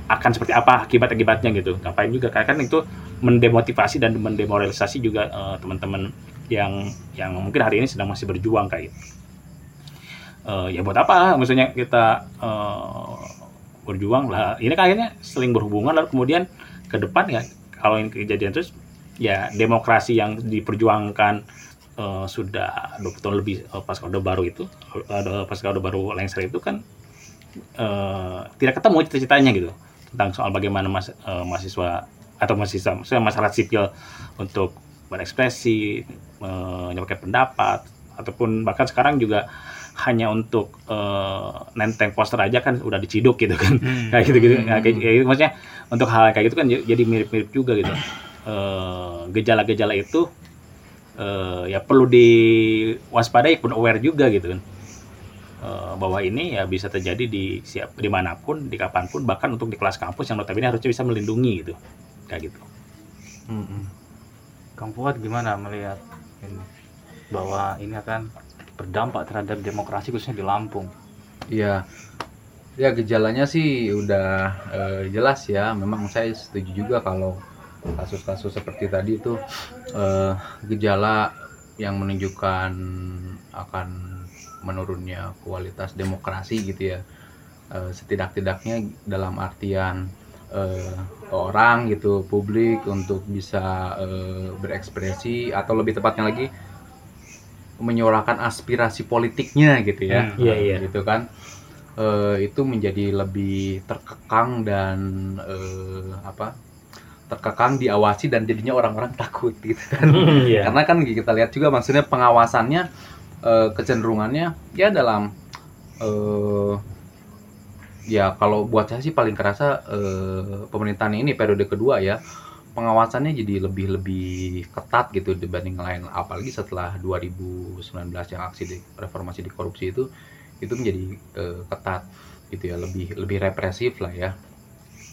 akan seperti apa akibat-akibatnya gitu. Ngapain juga? Karena kan itu mendemotivasi dan mendemoralisasi juga eh, teman-teman yang yang mungkin hari ini sedang masih berjuang kayak gitu. Eh, ya buat apa? Maksudnya kita eh, berjuang lah. Ini kan akhirnya seling berhubungan lalu kemudian ke depan ya kalau ini kejadian terus ya demokrasi yang diperjuangkan eh, sudah 20 tahun lebih eh, pas Orde Baru itu eh, pas Orde Baru lengser itu kan eh, tidak ketemu cita-citanya gitu tentang soal bagaimana mas, eh, mahasiswa atau mahasiswa maksudnya masyarakat sipil untuk berekspresi menyampaikan pendapat ataupun bahkan sekarang juga hanya untuk eh, nenteng poster aja kan udah diciduk gitu kan. Kayak gitu gitu kayak, kayak gitu. maksudnya untuk hal kayak gitu kan jadi mirip-mirip juga gitu Eh, gejala-gejala itu eh, ya perlu diwaspadai pun aware juga gitu kan Eh, bahwa ini ya bisa terjadi di siap di mana pun di kapan pun bahkan untuk di kelas kampus yang notabene harusnya bisa melindungi gitu kayak gitu Hmm, hmm. Kang Fuad gimana melihat ini bahwa ini akan berdampak terhadap demokrasi khususnya di Lampung? Iya. Ya gejalanya sih udah eh, jelas ya. Memang saya setuju juga kalau kasus-kasus seperti tadi itu eh, gejala yang menunjukkan akan menurunnya kualitas demokrasi gitu ya. Eh, setidak-tidaknya dalam artian eh, orang gitu publik untuk bisa eh, berekspresi atau lebih tepatnya lagi menyuarakan aspirasi politiknya gitu ya Hmm, iya, iya. gitu kan Eh, itu menjadi lebih terkekang dan eh, apa terkekang diawasi dan jadinya orang-orang takut gitu kan. Iya. karena kan kita lihat juga maksudnya pengawasannya eh, kecenderungannya ya dalam eh, ya kalau buat saya sih paling kerasa eh, pemerintahan ini periode kedua ya pengawasannya jadi lebih lebih ketat gitu dibanding lain. Apalagi setelah 2019 yang aksi di, reformasi di korupsi itu itu menjadi eh, ketat gitu ya lebih lebih represif lah ya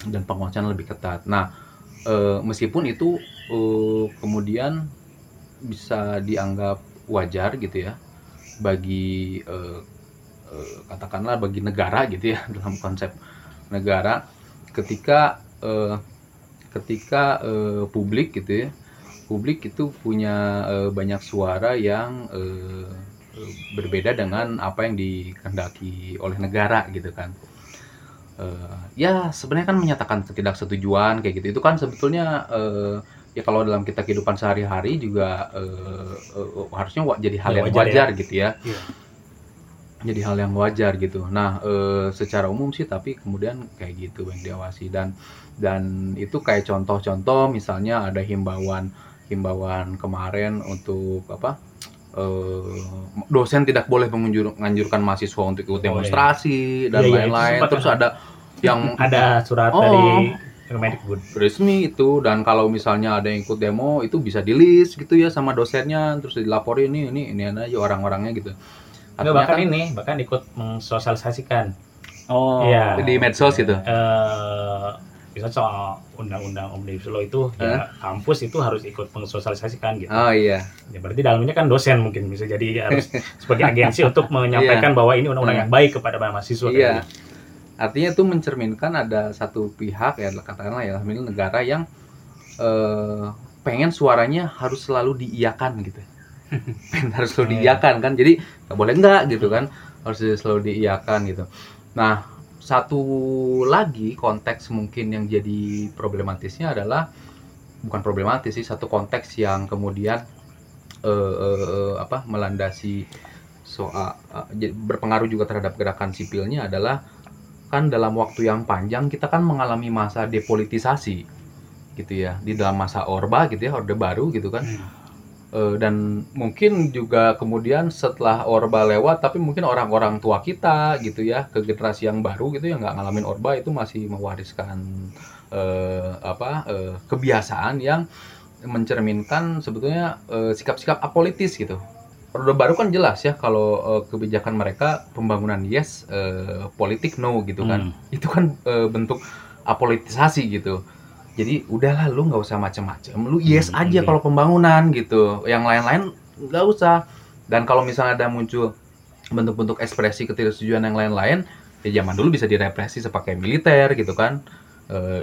dan pengawasan lebih ketat. Nah eh, meskipun itu eh, kemudian bisa dianggap wajar gitu ya bagi eh, eh, katakanlah bagi negara gitu ya <laughs> dalam konsep negara ketika eh, ketika eh, publik gitu ya publik itu punya eh, banyak suara yang eh, berbeda dengan apa yang dikehendaki oleh negara gitu kan eh, ya sebenarnya kan menyatakan ketidaksetujuan kayak gitu itu kan sebetulnya eh, ya kalau dalam kita kehidupan sehari-hari juga eh, eh, harusnya jadi hal Ya, yang wajar wajar gitu ya Iya. jadi hal yang wajar gitu. Nah, eh, secara umum sih tapi kemudian kayak gitu yang diawasi dan dan itu kayak contoh-contoh misalnya ada himbauan himbauan kemarin untuk apa eh, dosen tidak boleh menganjurkan mahasiswa untuk ikut demonstrasi dan Iya, iya, itu lain-lain. sempat Terus ada. yang ada surat Oh. dari Kemendikbud resmi itu dan kalau misalnya ada yang ikut demo itu bisa di list gitu ya sama dosennya terus dilaporin ini ini ini aja orang-orangnya gitu. Artinya bahkan kan- ini bahkan ikut mensosialisasikan Oh, Iya. di medsos gitu. eh bisa soal undang-undang omnibus law itu ya kampus itu harus ikut mensosialisasikan gitu. Oh iya. Ya berarti dalamnya kan dosen mungkin bisa jadi harus <laughs> sebagai agensi untuk menyampaikan bahwa ini undang-undang yang baik kepada mahasiswa. Iya. Artinya itu mencerminkan ada satu pihak ya katakanlah ya negara yang eh, pengen suaranya harus selalu diiyakan gitu. <laughs> pengen harus selalu Iya. diiyakan kan. Jadi nggak boleh enggak gitu kan. Harus selalu diiyakan gitu. Nah, satu lagi konteks mungkin yang jadi problematisnya adalah bukan problematis sih satu konteks yang kemudian eh, eh, eh, apa melandasi soal jadi berpengaruh juga terhadap gerakan sipilnya adalah kan dalam waktu yang panjang kita kan mengalami masa depolitisasi gitu ya. Di dalam masa orba gitu ya orde baru gitu kan Eh, dan mungkin juga kemudian setelah orba lewat tapi mungkin orang-orang tua kita gitu ya ke generasi yang baru gitu yang nggak ngalamin orba itu masih mewariskan eh, apa eh, kebiasaan yang mencerminkan sebetulnya sikap-sikap apolitis gitu Orde baru kan jelas ya kalau eh, kebijakan mereka pembangunan yes, eh, politik no gitu kan. Hmm. Itu kan eh, bentuk apolitisasi gitu. Jadi udahlah lu nggak usah macem-macem, lu yes Hmm, aja oke. kalau pembangunan gitu. Yang lain-lain nggak usah. Dan kalau misalnya ada muncul bentuk-bentuk ekspresi ketidaksetujuan yang lain-lain, ya zaman dulu bisa direpresi sepakai militer gitu kan.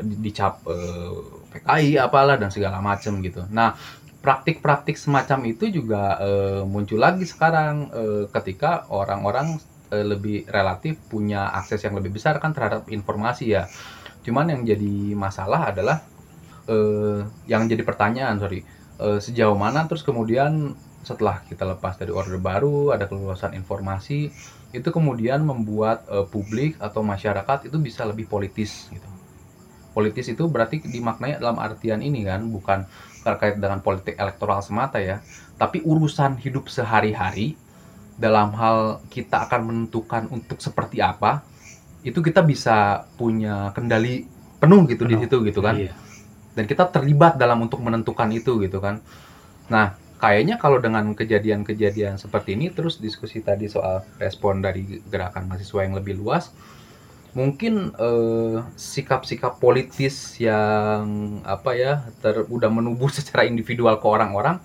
Di- dicap eh, PKI apalah dan segala macem gitu. Nah, praktik-praktik semacam itu juga eh, muncul lagi sekarang eh, ketika orang-orang lebih relatif punya akses yang lebih besar kan terhadap informasi ya. Cuman yang jadi masalah adalah eh, yang jadi pertanyaan sorry eh, sejauh mana terus kemudian setelah kita lepas dari orde baru ada keluasan informasi itu kemudian membuat eh, publik atau masyarakat itu bisa lebih politis gitu. Politis itu berarti dimaknai dalam artian ini kan bukan terkait dengan politik elektoral semata ya, tapi urusan hidup sehari-hari dalam hal kita akan menentukan untuk seperti apa, itu kita bisa punya kendali penuh gitu di Penuh. situ gitu kan. Iya. Dan kita terlibat dalam untuk menentukan itu gitu kan. Nah, kayaknya kalau dengan kejadian-kejadian seperti ini terus diskusi tadi soal respon dari gerakan mahasiswa yang lebih luas, mungkin eh, sikap-sikap politis yang apa ya ter, udah menubuh <laughs> secara individual ke orang-orang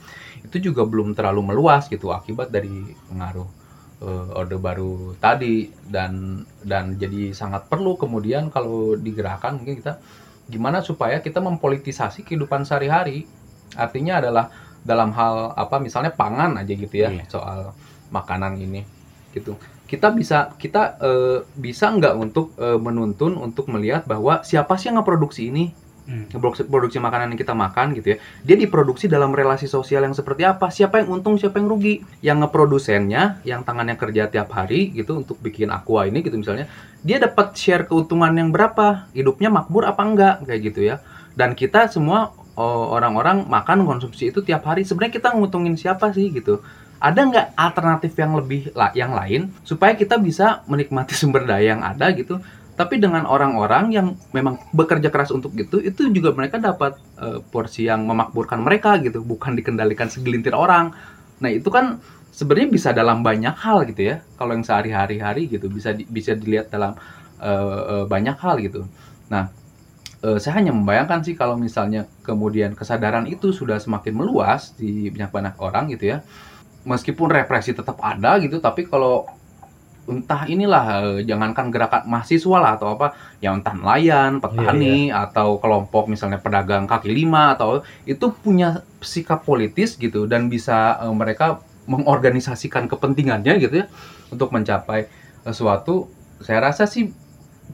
itu juga belum terlalu meluas gitu akibat dari pengaruh eh, orde baru tadi dan dan jadi sangat perlu kemudian kalau digerakkan mungkin kita gimana supaya kita mempolitisasi kehidupan sehari-hari. Artinya adalah dalam hal apa misalnya pangan aja gitu ya Iya. soal makanan ini gitu. Kita bisa kita eh, bisa nggak untuk eh, menuntun untuk melihat bahwa siapa sih yang ngeproduksi ini Hmm. produksi, makanan yang kita makan gitu ya. Dia diproduksi dalam relasi sosial yang seperti apa? Siapa yang untung siapa yang rugi? Yang ngeprodusennya yang tangannya kerja tiap hari gitu untuk bikin aqua ini gitu misalnya dia dapat share keuntungan yang berapa? Hidupnya makmur apa enggak? Kayak gitu ya. Dan kita semua oh, orang-orang makan konsumsi itu tiap hari. Sebenarnya kita nguntungin siapa sih gitu? Ada nggak alternatif yang lebih lah yang lain supaya kita bisa menikmati <laughs> sumber daya yang ada gitu tapi dengan orang-orang yang memang bekerja keras untuk itu itu juga mereka dapat eh, porsi yang memakmurkan mereka gitu bukan dikendalikan segelintir orang. Nah itu kan sebenarnya bisa dalam banyak hal gitu ya. Kalau yang sehari-hari hari gitu bisa di- bisa dilihat dalam eh, eh, banyak hal gitu. Nah eh, saya hanya membayangkan sih kalau misalnya kemudian kesadaran itu sudah semakin meluas di banyak banyak orang gitu ya. Meskipun represi tetap ada gitu tapi kalau entah inilah eh, jangankan gerakan mahasiswa lah atau apa yang entah nelayan, petani atau kelompok misalnya pedagang kaki lima atau itu punya sikap politis gitu dan bisa eh, mereka mengorganisasikan kepentingannya gitu ya untuk mencapai sesuatu saya rasa sih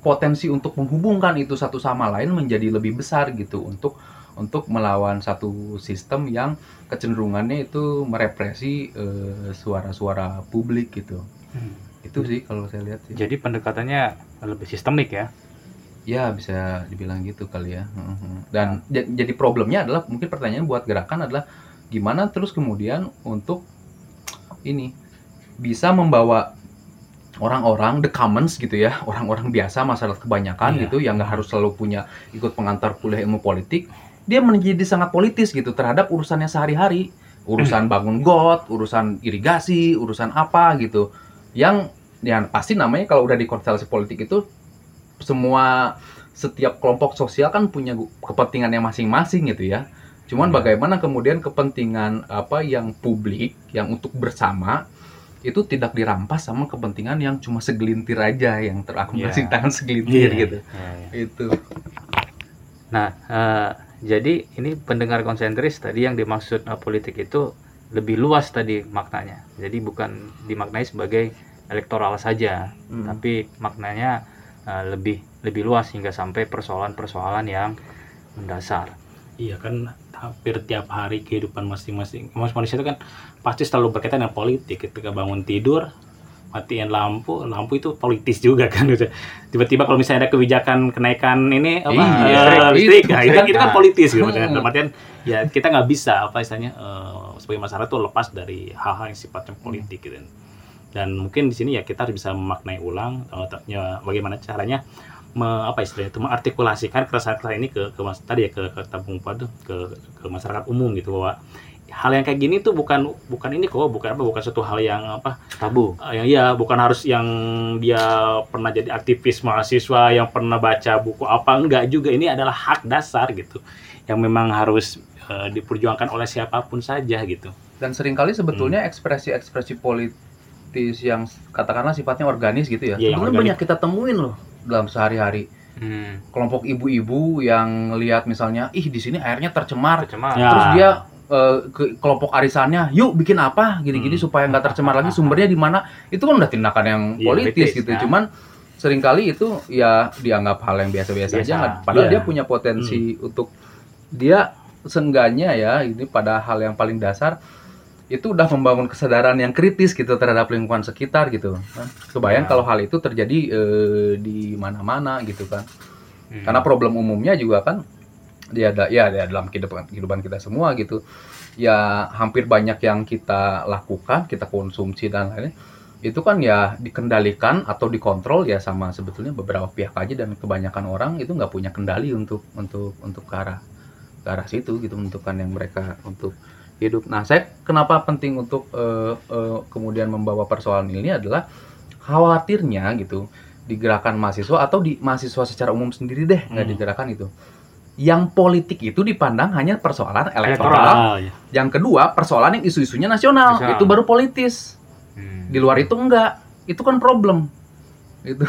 potensi untuk menghubungkan itu satu sama lain menjadi lebih besar gitu untuk untuk melawan satu sistem yang kecenderungannya itu merepresi eh, suara-suara publik gitu. Hmm. Itu sih kalau saya lihat sih. Jadi pendekatannya lebih sistemik ya. Ya bisa dibilang gitu kali ya. Dan ja- jadi problemnya adalah mungkin pertanyaan buat gerakan adalah gimana terus kemudian untuk ini bisa membawa orang-orang the commons gitu ya <laughs> orang-orang biasa masyarakat kebanyakan Iya. gitu yang nggak harus selalu punya ikut pengantar kuliah ilmu politik dia menjadi sangat politis gitu terhadap urusannya sehari-hari urusan bangun got urusan irigasi urusan apa gitu yang yang pasti namanya kalau udah di konstelasi politik itu semua setiap kelompok sosial kan punya gu- kepentingannya masing-masing gitu ya. Cuman Iya. bagaimana kemudian kepentingan apa yang publik yang untuk bersama itu tidak dirampas sama kepentingan yang cuma segelintir aja yang terakumulasi di tangan segelintir Iya. gitu. Ya, ya. Itu. Nah, eh, jadi ini pendengar konsentris tadi yang dimaksud eh, politik itu lebih luas tadi maknanya. Jadi bukan dimaknai sebagai elektoral saja, Hmm. tapi maknanya eh, lebih lebih luas hingga sampai persoalan-persoalan yang mendasar. Iya kan hampir tiap hari kehidupan masing-masing mas- manusia itu kan pasti selalu berkaitan dengan politik ketika bangun tidur matiin lampu lampu itu politis juga kan gitu. <laughs> tiba-tiba kalau misalnya ada kebijakan kenaikan ini apa Iya, eh, listrik itu nah, itu, kan. itu kan politis gitu <laughs> dalam artian ya kita nggak bisa apa istilahnya eh, sebagai masyarakat tuh lepas dari hal-hal yang sifatnya politik gitu. Dan mungkin di sini ya kita harus bisa memaknai ulang ya, bagaimana caranya me- apa istilahnya itu mengartikulasikan keresahan-keresahan ini ke, ke mas, tadi ya ke, ke tabung padu ke, ke masyarakat umum gitu bahwa hal yang kayak gini tuh bukan bukan ini kok bukan apa bukan suatu hal yang apa Tabu. eh, yang iya bukan harus yang dia pernah jadi aktivis mahasiswa yang pernah baca buku apa enggak juga. Ini adalah hak dasar gitu yang memang harus eh, diperjuangkan oleh siapa pun saja gitu Dan sering kali sebetulnya ekspresi-ekspresi politis yang katakanlah sifatnya organis gitu ya. Iya, yang Sebetulnya banyak kita temuin loh dalam sehari-hari. Hmm. Kelompok ibu-ibu yang lihat misalnya, ih di sini airnya tercemar, Tercemar. Ya. terus dia eh, ke kelompok arisannya yuk bikin apa gini-gini Hmm. supaya nggak tercemar lagi sumbernya di mana itu kan udah tindakan yang Iya, politis politis, gitu ya. cuman sering kali itu ya dianggap hal yang biasa-biasa aja padahal Iya. dia punya potensi untuk dia seenggaknya ya ini pada hal yang paling dasar itu udah membangun kesadaran yang kritis gitu terhadap lingkungan sekitar gitu kan. kebayang Ya. kalau hal itu terjadi eh, di mana-mana gitu kan Hmm. karena problem umumnya juga kan dia ada ya dia dalam kehidupan kehidupan kita semua gitu ya hampir banyak yang kita lakukan kita konsumsi dan lain-lain itu kan ya dikendalikan atau dikontrol ya sama sebetulnya beberapa pihak aja dan kebanyakan orang itu nggak punya kendali untuk untuk untuk ke arah ke arah situ gitu menentukan yang mereka untuk hidup. Nah saya kenapa penting untuk eh, eh, kemudian membawa persoalan ini adalah khawatirnya gitu di gerakan mahasiswa atau di mahasiswa secara umum sendiri deh nggak Hmm. di gerakan itu yang politik itu dipandang hanya persoalan elektoral. Ah, ya. Yang kedua, persoalan yang isu-isunya nasional, Nasional. itu baru politis. Hmm. Di luar itu enggak. Itu kan problem. Itu.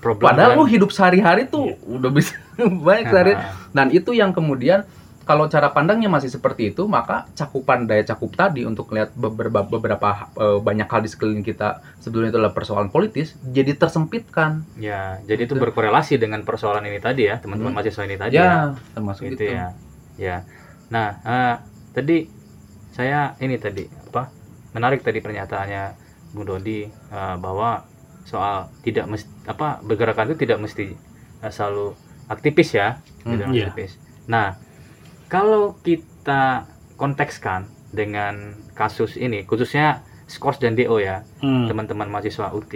Problem Padahal kan- lu hidup sehari-hari tuh udah bisa <laughs> banyak sehari. Dan itu yang kemudian kalau cara pandangnya masih seperti itu, maka cakupan daya cakup tadi untuk melihat beberapa beberapa eh, banyak hal di sekeliling kita sebetulnya itu adalah persoalan politis, jadi tersempitkan. Ya, jadi itu Gitu. berkorelasi dengan persoalan ini tadi ya, teman-teman Hmm. mahasiswa ini tadi ya. Ya, termasuk Gitu itu. ya. Ya. Nah, eh, tadi saya ini tadi apa? Menarik tadi pernyataannya Bung Dodi eh, bahwa soal tidak mesti apa bergerakan itu tidak mesti eh, selalu aktivis ya, gitu, Hmm, iya. aktivis. Nah, kalau kita kontekskan dengan kasus ini, khususnya Skors dan DO ya, Hmm. teman-teman mahasiswa UT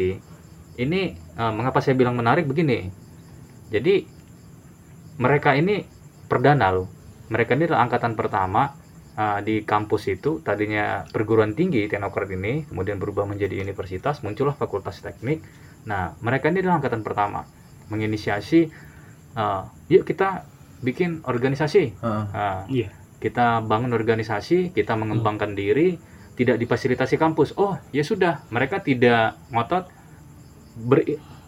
ini eh, mengapa saya bilang menarik begini? Jadi mereka ini perdana loh. Mereka ini adalah angkatan pertama eh, di kampus itu. Tadinya perguruan tinggi teknokrat ini kemudian berubah menjadi universitas muncullah fakultas teknik. Nah mereka ini adalah angkatan pertama menginisiasi eh, yuk kita bikin organisasi Heeh. Nah, Iya. kita bangun organisasi, kita mengembangkan diri, tidak difasilitasi kampus. Oh, ya sudah, mereka tidak ngotot ber,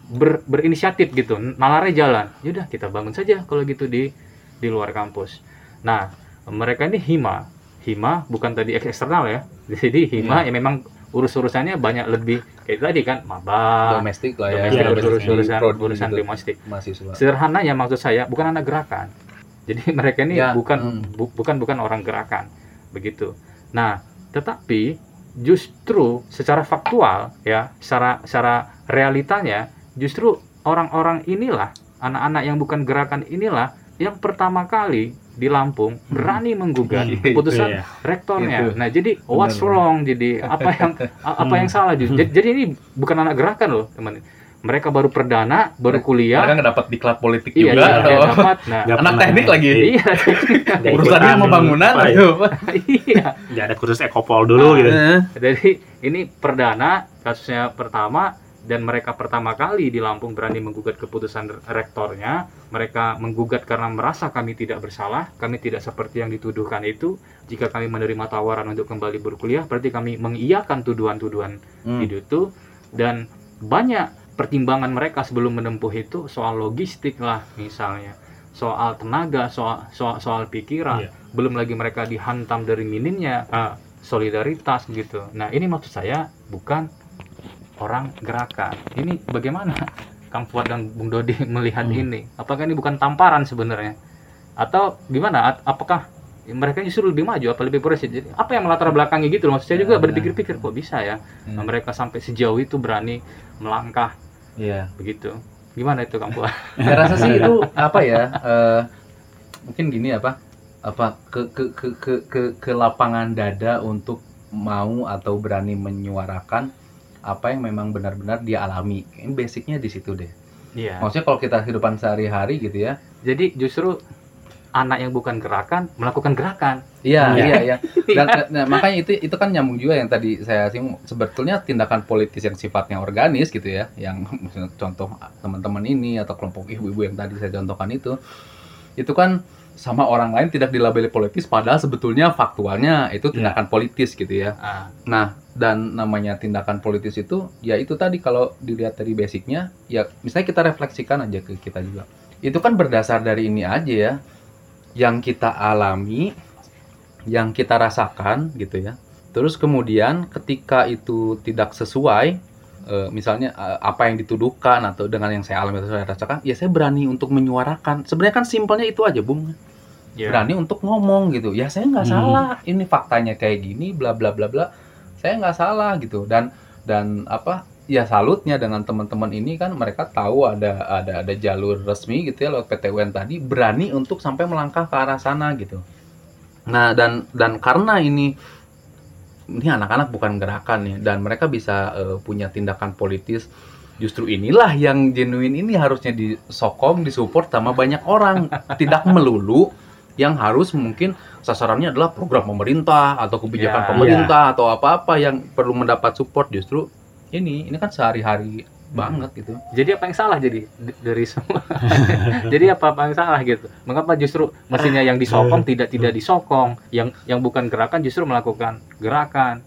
ber- berinisiatif gitu, nalarnya jalan. Yaudah, kita bangun saja kalau gitu di di luar kampus. Nah, mereka ini hima, hima bukan tadi eksternal ya. <laughs> Jadi hima Iya. yang memang urus-urusannya banyak lebih kayak tadi kan maba domestik lah ya domestik Iya, domestik. urusan urusan domestik mahasiswa sederhananya maksud saya bukan anak gerakan jadi <laughs> mereka ini Ya, bukan hmm. bu- bukan bukan orang gerakan begitu nah tetapi justru secara faktual ya secara secara realitanya justru orang-orang inilah anak-anak yang bukan gerakan inilah yang pertama kali di Lampung berani menggugat Hmm, <laughs> keputusan ya. rektornya. Itu. Nah, jadi what's Benar. wrong? Jadi apa yang <laughs> apa yang salah? Jadi, jadi ini bukan anak gerakan loh, teman. Mereka baru perdana, baru kuliah. mereka nggak dapat diklat politik Iya, juga iya, atau dapat. Nah, anak teknik lagi iya, <laughs> urusannya sama bangunan ya? iya. Nggak ada kursus ekopol dulu gitu. Eh, Jadi ini perdana kasusnya pertama dan mereka pertama kali di Lampung berani menggugat keputusan rektornya. Mereka menggugat karena merasa kami tidak bersalah, kami tidak seperti yang dituduhkan itu. Jika kami menerima tawaran untuk kembali berkuliah, berarti kami mengiyakan tuduhan-tuduhan hmm. itu dan banyak pertimbangan mereka sebelum menempuh itu soal logistik lah misalnya. Soal tenaga soal soal, soal pikiran. Iya. belum lagi mereka dihantam dari minimnya eh, solidaritas gitu. Nah ini maksud saya bukan orang gerakan. Ini bagaimana <laughs> Kang Fuad dan Bung Dodi <laughs> melihat Hmm. ini? Apakah ini bukan tamparan sebenarnya? Atau gimana? Apakah mereka justru lebih maju apa lebih progresif? Jadi, apa yang melatar belakangi gitu loh? Maksud saya Ya, juga ya. berpikir-pikir kok bisa ya? Hmm. Nah, mereka sampai sejauh itu berani melangkah Iya. begitu. Gimana itu Kang? <laughs> Saya rasa sih itu <laughs> apa ya? eh, mungkin gini apa? Apa ke ke ke ke ke, ke lapangan dada untuk mau atau berani menyuarakan apa yang memang benar-benar dia alami. Ini basicnya di situ deh. Iya. Maksudnya kalau kita kehidupan sehari-hari gitu ya. Jadi justru anak yang bukan gerakan melakukan gerakan. Iya, Iya. iya, iya. Dan nah, makanya itu itu kan nyambung juga yang tadi saya singgung. Sebetulnya tindakan politis yang sifatnya organis gitu ya, yang <laughs> misalnya contoh teman-teman ini atau kelompok ibu-ibu yang tadi saya contohkan itu, itu kan sama orang lain tidak dilabeli politis padahal sebetulnya faktualnya itu tindakan politis gitu ya. Ah, Nah, dan namanya tindakan politis itu ya itu tadi kalau dilihat dari basicnya ya misalnya kita refleksikan aja ke kita juga. Itu kan berdasar dari ini aja ya. Yang kita alami, yang kita rasakan gitu ya. Terus kemudian ketika itu tidak sesuai eh, misalnya eh, apa yang dituduhkan atau dengan yang saya alami atau saya rasakan, ya saya berani untuk menyuarakan. Sebenarnya kan simpelnya itu aja, Bung iya. berani untuk ngomong gitu ya saya nggak Hmm. salah ini faktanya kayak gini bla bla bla bla saya nggak salah gitu dan dan apa ya salutnya dengan teman-teman ini kan mereka tahu ada ada ada jalur resmi gitu ya lewat PT UN tadi berani untuk sampai melangkah ke arah sana gitu. Nah dan dan karena ini ini anak-anak bukan gerakan ya dan mereka bisa eh, punya tindakan politis justru inilah yang genuine ini harusnya disokong disupport sama banyak orang. <laughs> Tidak melulu yang harus mungkin sasarannya adalah program pemerintah atau kebijakan Ya, pemerintah atau apa-apa yang perlu mendapat support justru ini ini kan sehari-hari banget gitu Jadi apa yang salah jadi dari semua? <laughs> <laughs> jadi apa apa yang salah gitu? Mengapa justru mestinya yang disokong tidak tidak disokong, yang yang bukan gerakan justru melakukan gerakan?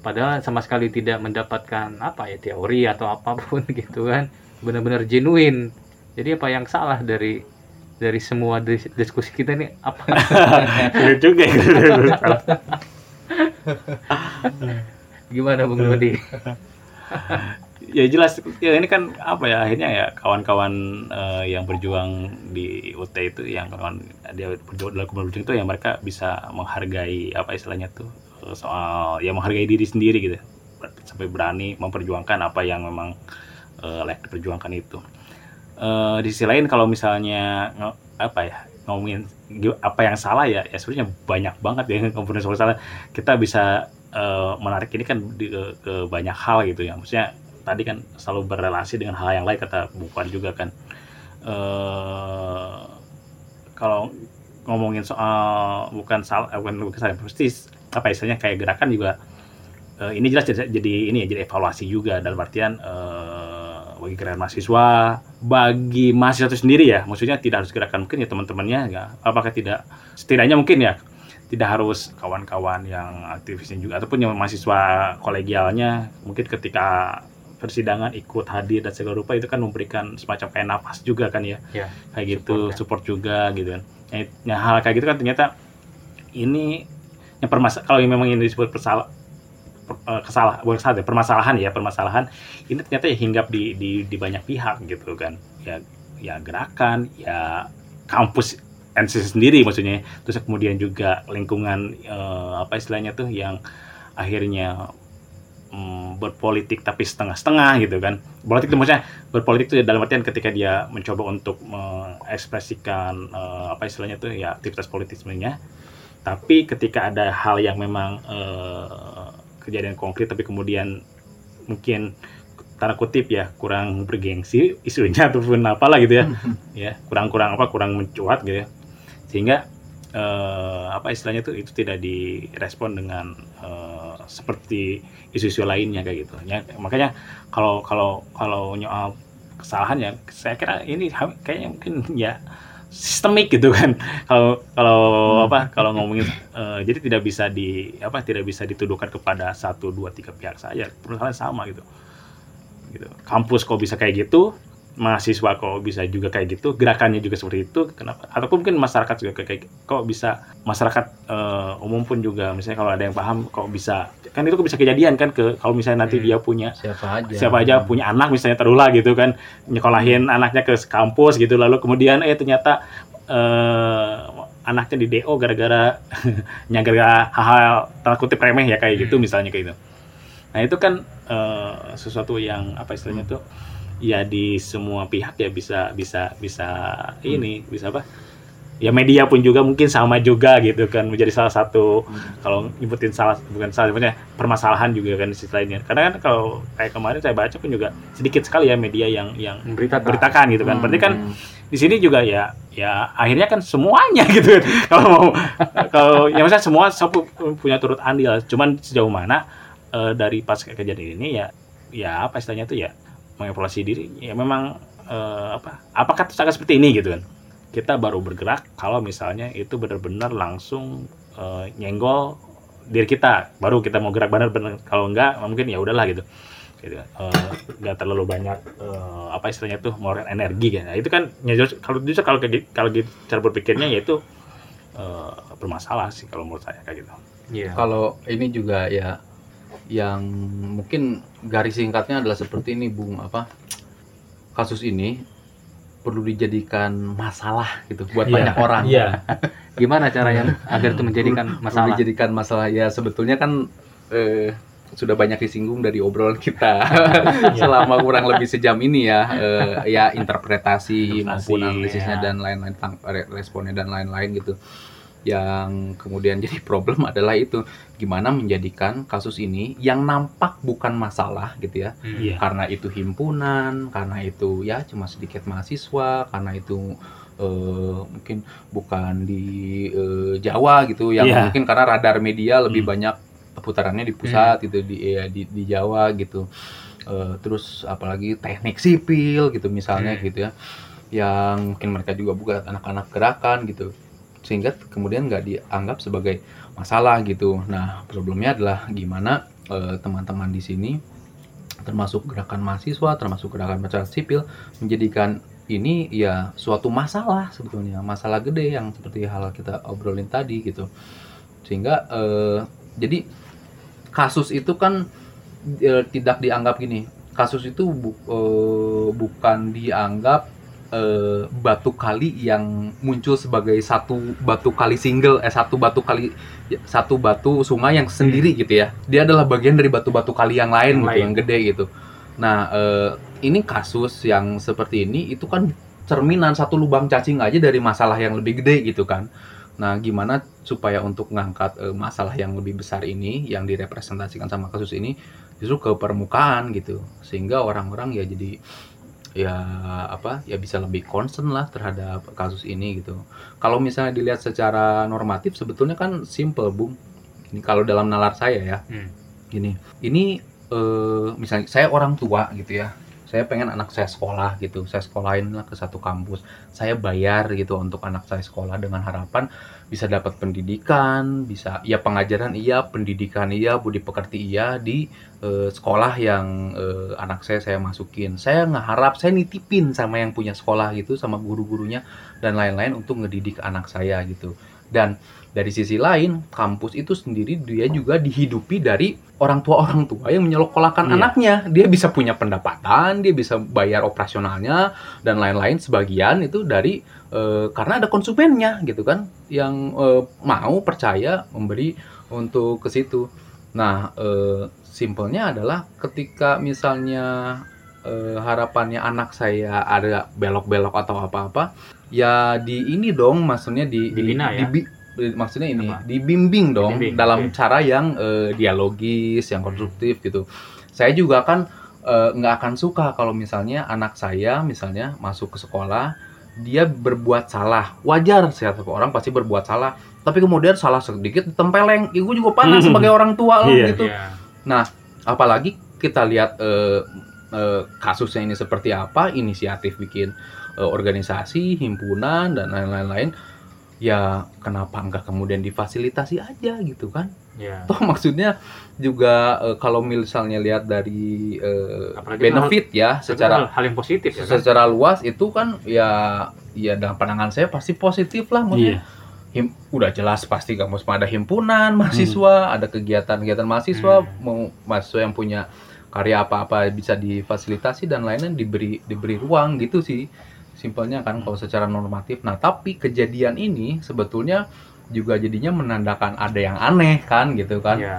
Padahal sama sekali tidak mendapatkan apa ya teori atau apa pun <laughs> gitu kan, benar-benar genuine. Jadi apa yang salah dari dari semua dis- diskusi kita ini apa? Juga ya. Gimana Bung Dodi? <laughs> ya jelas. Ya ini kan apa ya akhirnya ya kawan-kawan eh, yang berjuang di UT itu yang kawan dia berjuang dalam berjuang itu yang mereka bisa menghargai apa istilahnya tuh eh, soal ya menghargai diri sendiri gitu. Sampai berani memperjuangkan apa yang memang eh, layak diperjuangkan itu. Eh, di sisi lain kalau misalnya apa ya ngomongin gi- apa yang salah ya ya sebenarnya banyak banget ya <laughs> komponen soal salah kita bisa eh, menarik ini kan di- ke, ke banyak hal gitu ya. Maksudnya tadi kan selalu berrelasi dengan hal yang lain kata bukan juga kan. Eh kalau ngomongin soal bukan salah eh, bukan bukan salah pasti apa istilahnya kayak gerakan juga eh, ini jelas jadi, jadi ini ya jadi evaluasi juga. Dalam artian eh, bagi gerakan mahasiswa bagi mahasiswa itu sendiri ya. Maksudnya tidak harus gerakan mungkin ya teman-temannya ya. Apakah tidak? Setidaknya mungkin ya tidak harus kawan-kawan yang aktivisnya juga ataupun yang mahasiswa kolegialnya mungkin ketika persidangan ikut hadir dan segala rupa itu kan memberikan semacam kayak nafas juga kan ya. Ya, kayak gitu support support, ya. juga gitu kan. Ya, ya, hal kayak gitu kan ternyata ini yang permasalahan kalau yang memang ini disebut persalah uh, kesalah bukan kesalahan permasalahan ya permasalahan ini ternyata ya hinggap di, di di banyak pihak gitu kan. Ya ya gerakan ya kampus NCC sendiri maksudnya. Terus kemudian juga lingkungan uh, apa istilahnya tuh yang akhirnya um, berpolitik tapi setengah-setengah gitu kan. Politik itu maksudnya berpolitik itu dalam artian ketika dia mencoba untuk mengekspresikan uh, apa istilahnya tuh ya aktivitas politik sebenarnya. Tapi ketika ada hal yang memang uh, kejadian konkret tapi kemudian mungkin tanda kutip ya kurang bergengsi isunya <laughs> ataupun apalah gitu ya. <laughs> Ya kurang kurang apa kurang mencuat gitu ya sehingga eh, apa istilahnya tuh itu tidak direspon dengan eh, seperti isu-isu lainnya kayak gitu. Ya makanya kalau kalau kalau nyoal kesalahan ya saya kira ini kayaknya mungkin <laughs> ya sistemik gitu kan. Kalau kalau hmm. apa kalau ngomongin uh, jadi tidak bisa di apa tidak bisa dituduhkan kepada satu dua tiga pihak saja. Perusahaan sama gitu. Gitu. Kampus kok bisa kayak gitu mahasiswa kok bisa juga kayak gitu gerakannya juga seperti itu kenapa ataupun mungkin masyarakat juga kayak, kok bisa masyarakat uh, umum pun juga misalnya kalau ada yang paham kok bisa kan itu bisa kejadian kan ke kalau misalnya nanti hmm. dia punya siapa aja siapa aja punya anak misalnya terulah gitu kan nyekolahin hmm. anaknya ke kampus gitu lalu kemudian eh ternyata uh, anaknya di DO gara-gara <laughs> gara hal-hal tanda kutip remeh ya kayak gitu hmm. misalnya kayak gitu nah itu kan uh, sesuatu yang apa istilahnya tuh ya di semua pihak ya bisa bisa bisa hmm. ini bisa apa ya media pun juga mungkin sama juga gitu kan menjadi salah satu hmm. kalau nyebutin salah bukan salah sebenarnya permasalahan juga kan sisi lainnya karena kan kalau kayak kemarin saya baca pun juga sedikit sekali ya media yang yang beritakan, beritakan gitu kan hmm. berarti kan di sini juga ya ya akhirnya kan semuanya <laughs> gitu kan kalau mau kalau ya maksudnya semua punya turut andil cuman sejauh mana uh, dari pas kejadian ini ya ya apa istilahnya itu ya mengevaluasi diri ya memang uh, apa apakah terus akan seperti ini gitu kan kita baru bergerak kalau misalnya itu benar-benar langsung uh, nyenggol diri kita baru kita mau gerak benar-benar kalau enggak mungkin ya udahlah gitu gitu uh, terlalu banyak uh, apa istilahnya tuh mengeluarkan energi kan nah, itu kan ya, kalau justru kalau kalau gitu cara berpikirnya yaitu uh, bermasalah sih kalau menurut saya kayak gitu. Yeah. Kalau ini juga ya yang mungkin garis singkatnya adalah seperti ini Bung apa kasus ini perlu dijadikan masalah gitu buat yeah. banyak orang. Iya. Yeah. <laughs> Gimana caranya agar itu menjadikan masalah? Perlu dijadikan masalah ya sebetulnya kan eh, sudah banyak disinggung dari obrolan kita <laughs> iya. selama kurang lebih sejam ini ya eh, ya interpretasi maupun analisisnya ya. dan lain-lain responnya dan lain-lain gitu yang kemudian <laughs> jadi problem adalah itu gimana menjadikan kasus ini yang nampak bukan masalah gitu ya yeah. karena itu himpunan karena itu ya cuma sedikit mahasiswa karena itu uh, mungkin bukan di uh, Jawa gitu yang yeah. mungkin karena radar media lebih hmm. banyak putarannya di pusat hmm. gitu di ya, di, di Jawa gitu uh, terus apalagi teknik sipil gitu misalnya hmm. gitu ya yang mungkin mereka juga bukan anak-anak gerakan gitu sehingga kemudian nggak dianggap sebagai masalah gitu. Nah problemnya adalah gimana eh, teman-teman di sini termasuk gerakan mahasiswa, termasuk gerakan masyarakat sipil menjadikan ini ya suatu masalah sebetulnya masalah gede yang seperti hal kita obrolin tadi gitu sehingga uh, jadi kasus itu kan uh, tidak dianggap gini kasus itu bu, uh, bukan dianggap uh, batu kali yang muncul sebagai satu batu kali single eh satu batu kali satu batu sungai yang sendiri hmm. gitu ya dia adalah bagian dari batu-batu kali yang lain yang gitu lain. yang gede gitu nah uh, ini kasus yang seperti ini itu kan cerminan satu lubang cacing aja dari masalah yang lebih gede gitu kan Nah, gimana supaya untuk ngangkat uh, masalah yang lebih besar ini yang direpresentasikan sama kasus ini justru ke permukaan gitu. Sehingga orang-orang ya jadi ya apa ya bisa lebih concern lah terhadap kasus ini gitu. Kalau misalnya dilihat secara normatif sebetulnya kan simple bung. Ini kalau dalam nalar saya ya, hmm. gini, ini eh, misalnya saya orang tua gitu ya, saya pengen anak saya sekolah gitu, saya sekolahin lah ke satu kampus, saya bayar gitu untuk anak saya sekolah dengan harapan bisa dapat pendidikan, bisa ya pengajaran iya, pendidikan iya, budi pekerti iya di uh, sekolah yang uh, anak saya saya masukin. Saya nggak harap saya nitipin sama yang punya sekolah gitu, sama guru-gurunya dan lain-lain untuk ngedidik anak saya gitu. Dan dari sisi lain kampus itu sendiri dia juga dihidupi dari orang tua orang tua yang menyekolahkan Iya. anaknya dia bisa punya pendapatan dia bisa bayar operasionalnya dan lain-lain sebagian itu dari eh, karena ada konsumennya gitu kan yang eh, mau percaya memberi untuk ke situ nah eh, simpelnya adalah ketika misalnya eh, harapannya anak saya ada belok-belok atau apa-apa ya di ini dong maksudnya di Dibina di, ya? dibi- maksudnya ini Apa? dibimbing dong Dibimbing, dalam oke. cara yang eh, dialogis yang konstruktif gitu saya juga kan eh, nggak akan suka kalau misalnya anak saya misalnya masuk ke sekolah dia berbuat salah wajar setiap orang pasti berbuat salah tapi kemudian salah sedikit ditempeleng ibu juga panas <laughs> sebagai orang tua loh Iya. gitu Iya. apalagi kita lihat eh, kasusnya ini seperti apa inisiatif bikin eh, organisasi himpunan dan lain-lain ya kenapa enggak kemudian difasilitasi aja gitu kan Iya. toh maksudnya juga eh, kalau misalnya lihat dari Apalagi benefit ya Tapi secara hal, hal yang positif ya kan? secara luas itu kan ya ya dalam pandangan saya pasti positif lah maksudnya Iya. him- udah jelas pasti kampus ada himpunan mahasiswa, ada kegiatan-kegiatan mahasiswa, Hmm. mau mahasiswa yang punya karya apa-apa bisa difasilitasi dan lainnya diberi diberi ruang gitu sih. Simpelnya kan kalau secara normatif. Nah, tapi kejadian ini sebetulnya juga jadinya menandakan ada yang aneh kan gitu kan. Iya.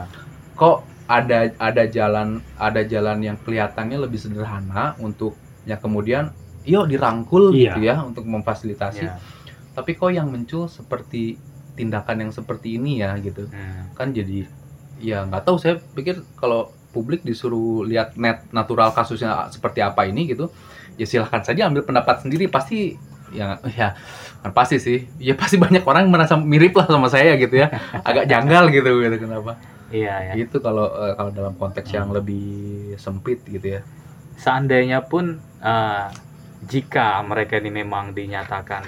Kok ada ada jalan ada jalan yang kelihatannya lebih sederhana untuk ya kemudian yuk dirangkul Iya. gitu ya untuk memfasilitasi Iya. tapi kok yang muncul seperti tindakan yang seperti ini ya gitu Hmm. kan jadi ya nggak tahu saya pikir kalau publik disuruh lihat net natural kasusnya seperti apa ini gitu ya silahkan saja ambil pendapat sendiri. Pasti ya ya kan pasti sih. Ya pasti banyak orang yang merasa mirip lah sama saya gitu ya. Agak janggal gitu gitu kenapa? Iya, ya. gitu kalau eh, kalau dalam konteks yang lebih sempit gitu ya. Seandainya pun eh, jika mereka ini memang dinyatakan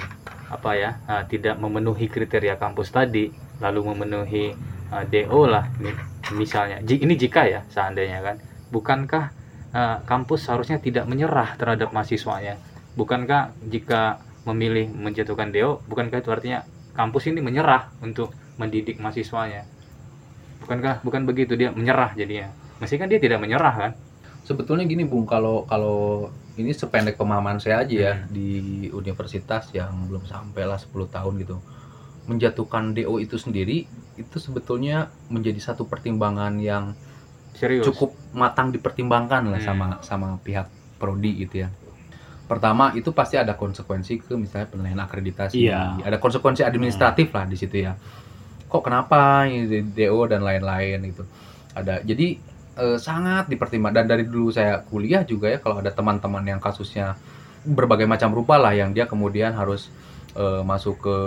apa ya eh, tidak memenuhi kriteria kampus tadi, lalu memenuhi eh, DO lah, mi- misalnya. Ini jika ya seandainya kan, bukankah eh, kampus seharusnya tidak menyerah terhadap mahasiswanya? Bukankah jika memilih menjatuhkan DO, bukankah itu artinya kampus ini menyerah untuk mendidik mahasiswanya? Bukankah bukan begitu dia menyerah jadinya? Mesti kan dia tidak menyerah kan? sebetulnya gini bung kalau kalau ini sependek pemahaman saya aja ya Hmm. di universitas yang belum sampai lah 10 tahun gitu menjatuhkan DO itu sendiri itu sebetulnya menjadi satu pertimbangan yang Serius. cukup matang dipertimbangkan lah Hmm. sama sama pihak prodi gitu ya. Pertama itu pasti ada konsekuensi ke misalnya penilaian akreditasi. Iya. ada konsekuensi administratif lah di situ ya. Kok kenapa ini DO dan lain-lain itu ada jadi eh, sangat dipertimbangkan. Dan dari dulu saya kuliah juga ya kalau ada teman-teman yang kasusnya berbagai macam rupa lah yang dia kemudian harus eh, masuk ke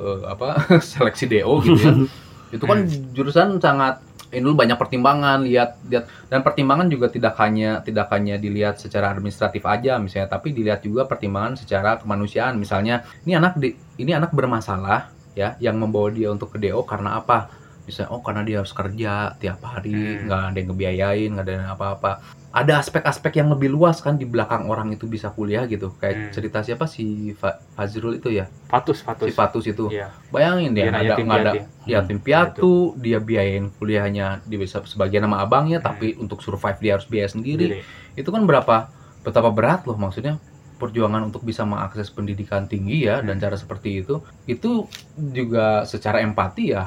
eh, apa <laughs> seleksi DO gitu ya. <laughs> Itu kan jurusan sangat ini dulu banyak pertimbangan lihat lihat. Dan pertimbangan juga tidak hanya tidak hanya dilihat secara administratif aja misalnya tapi dilihat juga pertimbangan secara kemanusiaan. Misalnya ini anak di, ini anak bermasalah ya yang membawa dia untuk ke DO karena apa? Misalnya oh karena dia harus kerja tiap hari Hmm. nggak ada yang ngebiayain nggak ada yang apa-apa ada aspek-aspek yang lebih luas kan di belakang orang itu bisa kuliah gitu kayak Hmm. cerita siapa si Fa- Fazrul itu ya Fatus, Fatus. si Fatus itu Iya. bayangin dia ada nggak ada ya Hmm, tim piatu dia biayain kuliahnya di sebagian sama abangnya Hmm. tapi untuk survive dia harus biaya sendiri itu kan berapa betapa berat loh maksudnya perjuangan untuk bisa mengakses pendidikan tinggi ya dan Hmm. cara seperti itu itu juga secara empati ya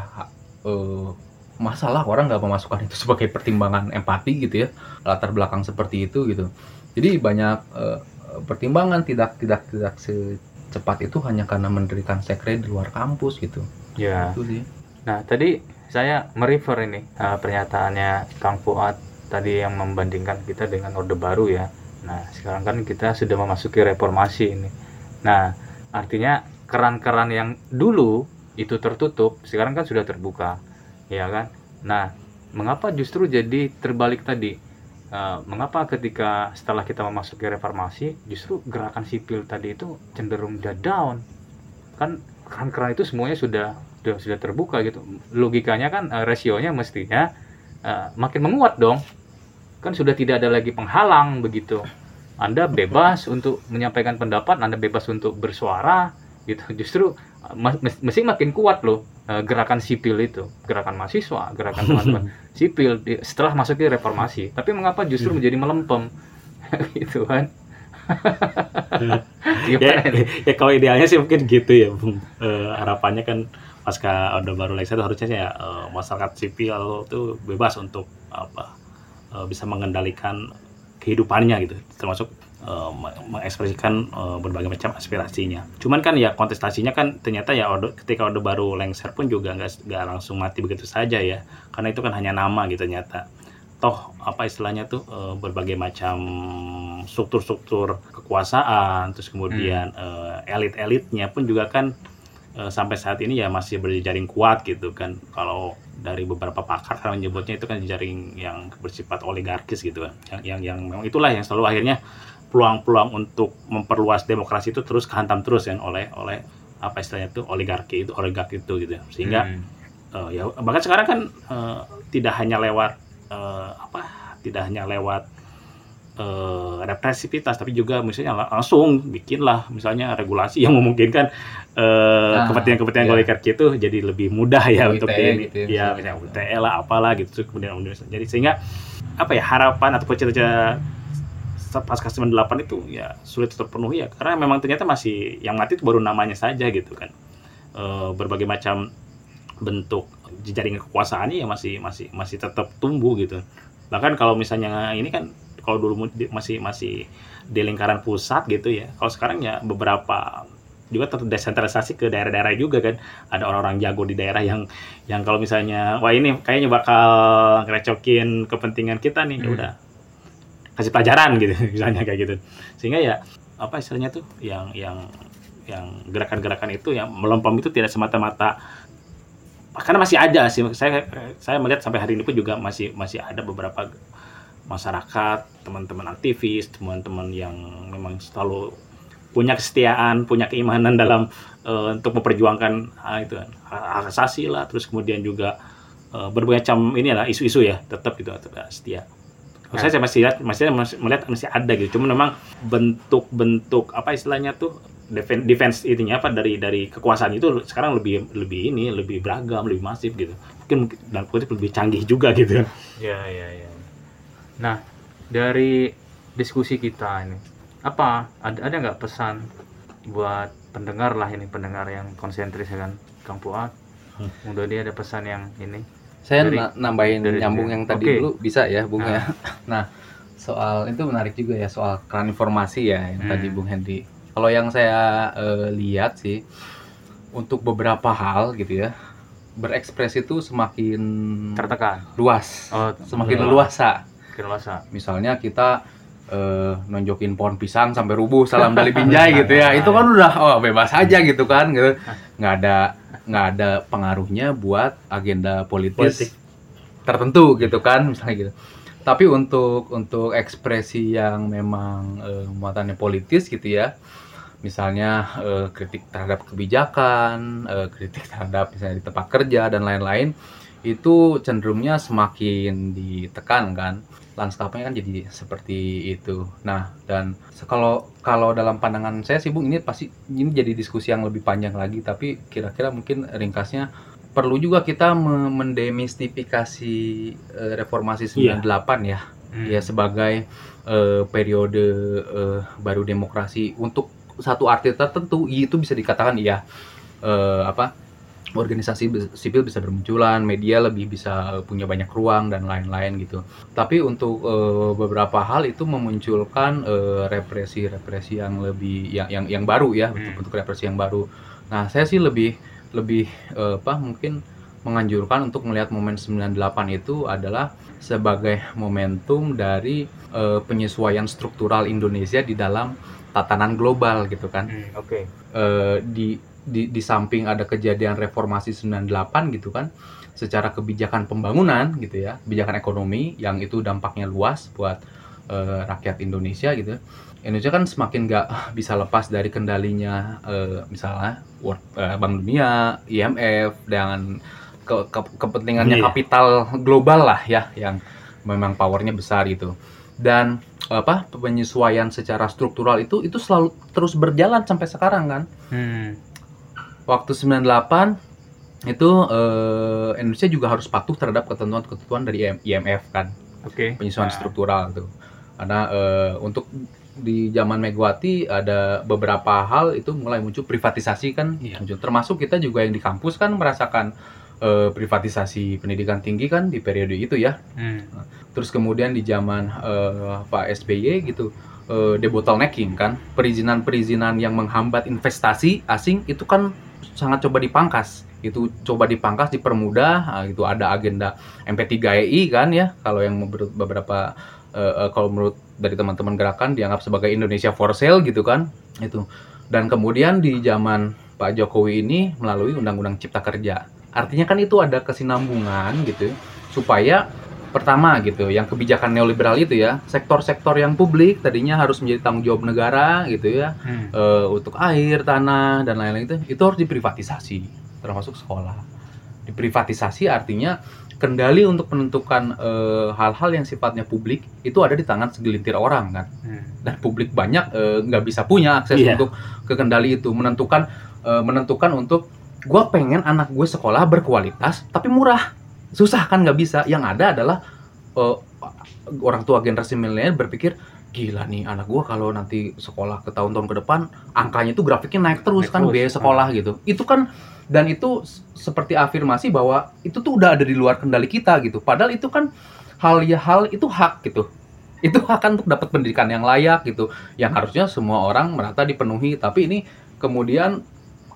eh, masalah orang nggak memasukkan itu sebagai pertimbangan empati gitu ya latar belakang seperti itu gitu jadi banyak eh, pertimbangan tidak tidak tidak secepat itu hanya karena mendirikan sekre di luar kampus gitu Ya. itu sih Nah, tadi saya merefer ini uh, pernyataannya Kang Fuad tadi yang membandingkan kita dengan Orde Baru ya. Nah, sekarang kan kita sudah memasuki reformasi ini. Nah, artinya keran-keran yang dulu itu tertutup, sekarang kan sudah terbuka. Ya kan? Nah, mengapa justru jadi terbalik tadi? Uh, mengapa ketika setelah kita memasuki reformasi, justru gerakan sipil tadi itu cenderung udah down? Kan keran-keran itu semuanya sudah sudah sudah terbuka gitu logikanya kan eh, rasionya mestinya eh, makin menguat dong kan sudah tidak ada lagi penghalang begitu anda bebas untuk menyampaikan pendapat anda bebas untuk bersuara gitu justru mesti makin kuat loh eh, gerakan sipil itu, gerakan mahasiswa, gerakan teman-teman <laughs> sipil di- setelah masuk ke reformasi. Tapi mengapa justru Hmm. menjadi melempem <laughs> gitu kan? <laughs> ya, Gimana ini? ya kalau idealnya sih mungkin gitu ya Bung. Eh, harapannya kan pasca Orde Baru itu harusnya ya eh, masyarakat sipil itu bebas untuk apa eh, bisa mengendalikan kehidupannya gitu termasuk eh, me- mengekspresikan eh, berbagai macam aspirasinya. Cuman kan ya kontestasinya kan ternyata ya orde, ketika Orde Baru Lengser pun juga nggak nggak langsung mati begitu saja ya. Karena itu kan hanya nama gitu ternyata toh apa istilahnya tuh eh, berbagai macam struktur-struktur kekuasaan terus kemudian eh, elit-elitnya pun juga kan eh, sampai saat ini ya masih berjaring kuat gitu kan. Kalau dari beberapa pakar kan menyebutnya itu kan jaring yang bersifat oligarkis gitu kan. Yang yang yang memang itulah yang selalu akhirnya peluang-peluang untuk memperluas demokrasi itu terus kehantam terus kan oleh oleh apa istilahnya itu oligarki itu oligarki itu gitu sehingga Hmm. Eh, ya bahkan sekarang kan eh, tidak hanya lewat eh, apa tidak hanya lewat eh, represivitas tapi juga misalnya lang- langsung bikinlah misalnya regulasi yang memungkinkan eh, Nah, kepentingan-kepentingan iya. oligarki itu jadi lebih mudah ya UITE untuk di gitu ya, ya misalnya. UTE lah apalah gitu kemudian jadi sehingga apa ya harapan atau cita-cita pasca 98 itu ya sulit terpenuhi ya. Karena memang ternyata masih yang mati itu baru namanya saja gitu kan. Eh, berbagai macam bentuk jaringan kekuasaannya ya masih masih masih tetap tumbuh gitu. Bahkan kalau misalnya ini kan kalau dulu masih masih di lingkaran pusat gitu ya kalau sekarang ya beberapa juga terdesentralisasi ke daerah-daerah juga kan. Ada orang-orang jago di daerah yang yang kalau misalnya wah ini kayaknya bakal ngerecokin kepentingan kita nih ya Hmm. udah kasih pelajaran gitu <laughs> misalnya kayak gitu. Sehingga ya apa istilahnya tuh yang yang yang gerakan-gerakan itu yang melempem itu tidak semata-mata. Karena masih ada sih saya saya melihat sampai hari ini pun juga masih masih ada beberapa masyarakat teman-teman aktivis teman-teman yang memang selalu punya kesetiaan punya keimanan dalam eh, untuk memperjuangkan ah, itu hak asasi lah. Terus kemudian juga eh, berbagai macam ini lah isu-isu ya tetap gitu tetap setia Nah. saya, masih lihat masih melihat masih ada gitu cuma memang bentuk-bentuk apa istilahnya tuh defense, defense itunya apa dari dari kekuasaan itu sekarang lebih lebih ini lebih beragam lebih masif gitu mungkin dalam kutip lebih canggih juga gitu Ya, ya, ya. Nah, dari diskusi kita ini, apa ada ada nggak pesan buat pendengar lah ini pendengar yang konsentris kan, Kang Fuad? Hmm. Mudah dia ada pesan yang ini. Saya Dari- na- nambahin dari- nyambung yang tadi Oke. dulu bisa ya, Bung Nah. ya. <laughs> Nah, soal itu menarik juga ya soal keran informasi ya yang Hmm. tadi Bung Hendy. Kalau yang saya eh, lihat sih untuk beberapa hal gitu ya, berekspresi itu semakin Tertekan. luas, Oh, semakin leluasa. Makin luasa. Misalnya kita eh, nonjokin pohon pisang sampai rubuh salam dari binjai <laughs> gitu ya. Itu kan udah oh bebas aja gitu kan gitu. Nggak ada nggak ada pengaruhnya buat agenda politis Politik. tertentu gitu kan misalnya gitu. Tapi untuk untuk ekspresi yang memang eh, muatannya politis gitu ya. Misalnya eh, kritik terhadap kebijakan, eh, kritik terhadap misalnya di tempat kerja dan lain-lain itu cenderungnya semakin ditekan kan lanskapnya kan jadi seperti itu. Nah, dan kalau kalau dalam pandangan saya sih Bung ini pasti ini jadi diskusi yang lebih panjang lagi tapi kira-kira mungkin ringkasnya perlu juga kita me- mendemistifikasi eh, reformasi 98 ya. Hmm. Ya sebagai eh, periode eh, baru demokrasi untuk satu arti tertentu itu bisa dikatakan iya eh, apa organisasi sipil bisa bermunculan, media lebih bisa eh, punya banyak ruang dan lain-lain gitu. Tapi untuk eh, beberapa hal itu memunculkan eh, represi-represi yang lebih yang yang yang baru ya, Hmm. bentuk-bentuk represi yang baru. Nah, saya sih lebih lebih eh, apa mungkin menganjurkan untuk melihat momen 98 itu adalah sebagai momentum dari eh, penyesuaian struktural Indonesia di dalam tatanan global gitu kan Hmm, Oke. eh, di, di di samping ada kejadian reformasi 98 gitu kan secara kebijakan pembangunan gitu ya kebijakan ekonomi yang itu dampaknya luas buat eh, rakyat Indonesia gitu Indonesia kan semakin nggak <laughs> bisa lepas dari kendalinya eh, misalnya World- eh, Bank Dunia IMF dengan ke- ke- kepentingannya Iya. kapital global lah ya yang memang powernya besar gitu dan apa penyesuaian secara struktural itu itu selalu terus berjalan sampai sekarang kan Hmm. Waktu 98 itu eh, Indonesia juga harus patuh terhadap ketentuan-ketentuan dari IM- IMF kan Oke. penyesuaian Nah. struktural tuh karena eh, untuk di zaman Megawati ada beberapa hal itu mulai muncul privatisasi kan Iya. muncul termasuk kita juga yang di kampus kan merasakan eh, privatisasi pendidikan tinggi kan di periode itu ya Hmm. terus kemudian di zaman eh, Pak SBY gitu eh, debottlenecking kan perizinan-perizinan yang menghambat investasi asing itu kan sangat coba dipangkas. Itu coba dipangkas dipermudah nah, itu ada agenda MP3EI kan ya kalau yang beberapa eh, kalau menurut dari teman-teman gerakan dianggap sebagai Indonesia for sale gitu kan itu. Dan kemudian di zaman Pak Jokowi ini melalui Undang-Undang Cipta Kerja. Artinya kan itu ada kesinambungan gitu supaya pertama gitu yang kebijakan neoliberal itu ya sektor-sektor yang publik tadinya harus menjadi tanggung jawab negara gitu ya Hmm. eh, untuk air tanah dan lain-lain itu itu harus diprivatisasi termasuk sekolah diprivatisasi artinya kendali untuk menentukan eh, hal-hal yang sifatnya publik itu ada di tangan segelintir orang kan Hmm. dan publik banyak eh, nggak bisa punya akses Iya. untuk ke kendali itu menentukan eh, menentukan untuk gua pengen anak gue sekolah berkualitas tapi murah susah kan nggak bisa. Yang ada adalah eh, orang tua generasi milenial berpikir gila nih anak gua kalau nanti sekolah ke tahun-tahun ke depan angkanya itu grafiknya naik terus Naik kan terus. biaya sekolah gitu. Itu kan dan itu seperti afirmasi bahwa itu tuh udah ada di luar kendali kita gitu. Padahal itu kan hal ya hal itu hak gitu. Itu hak kan untuk dapat pendidikan yang layak gitu. Yang harusnya semua orang merata dipenuhi. Tapi ini kemudian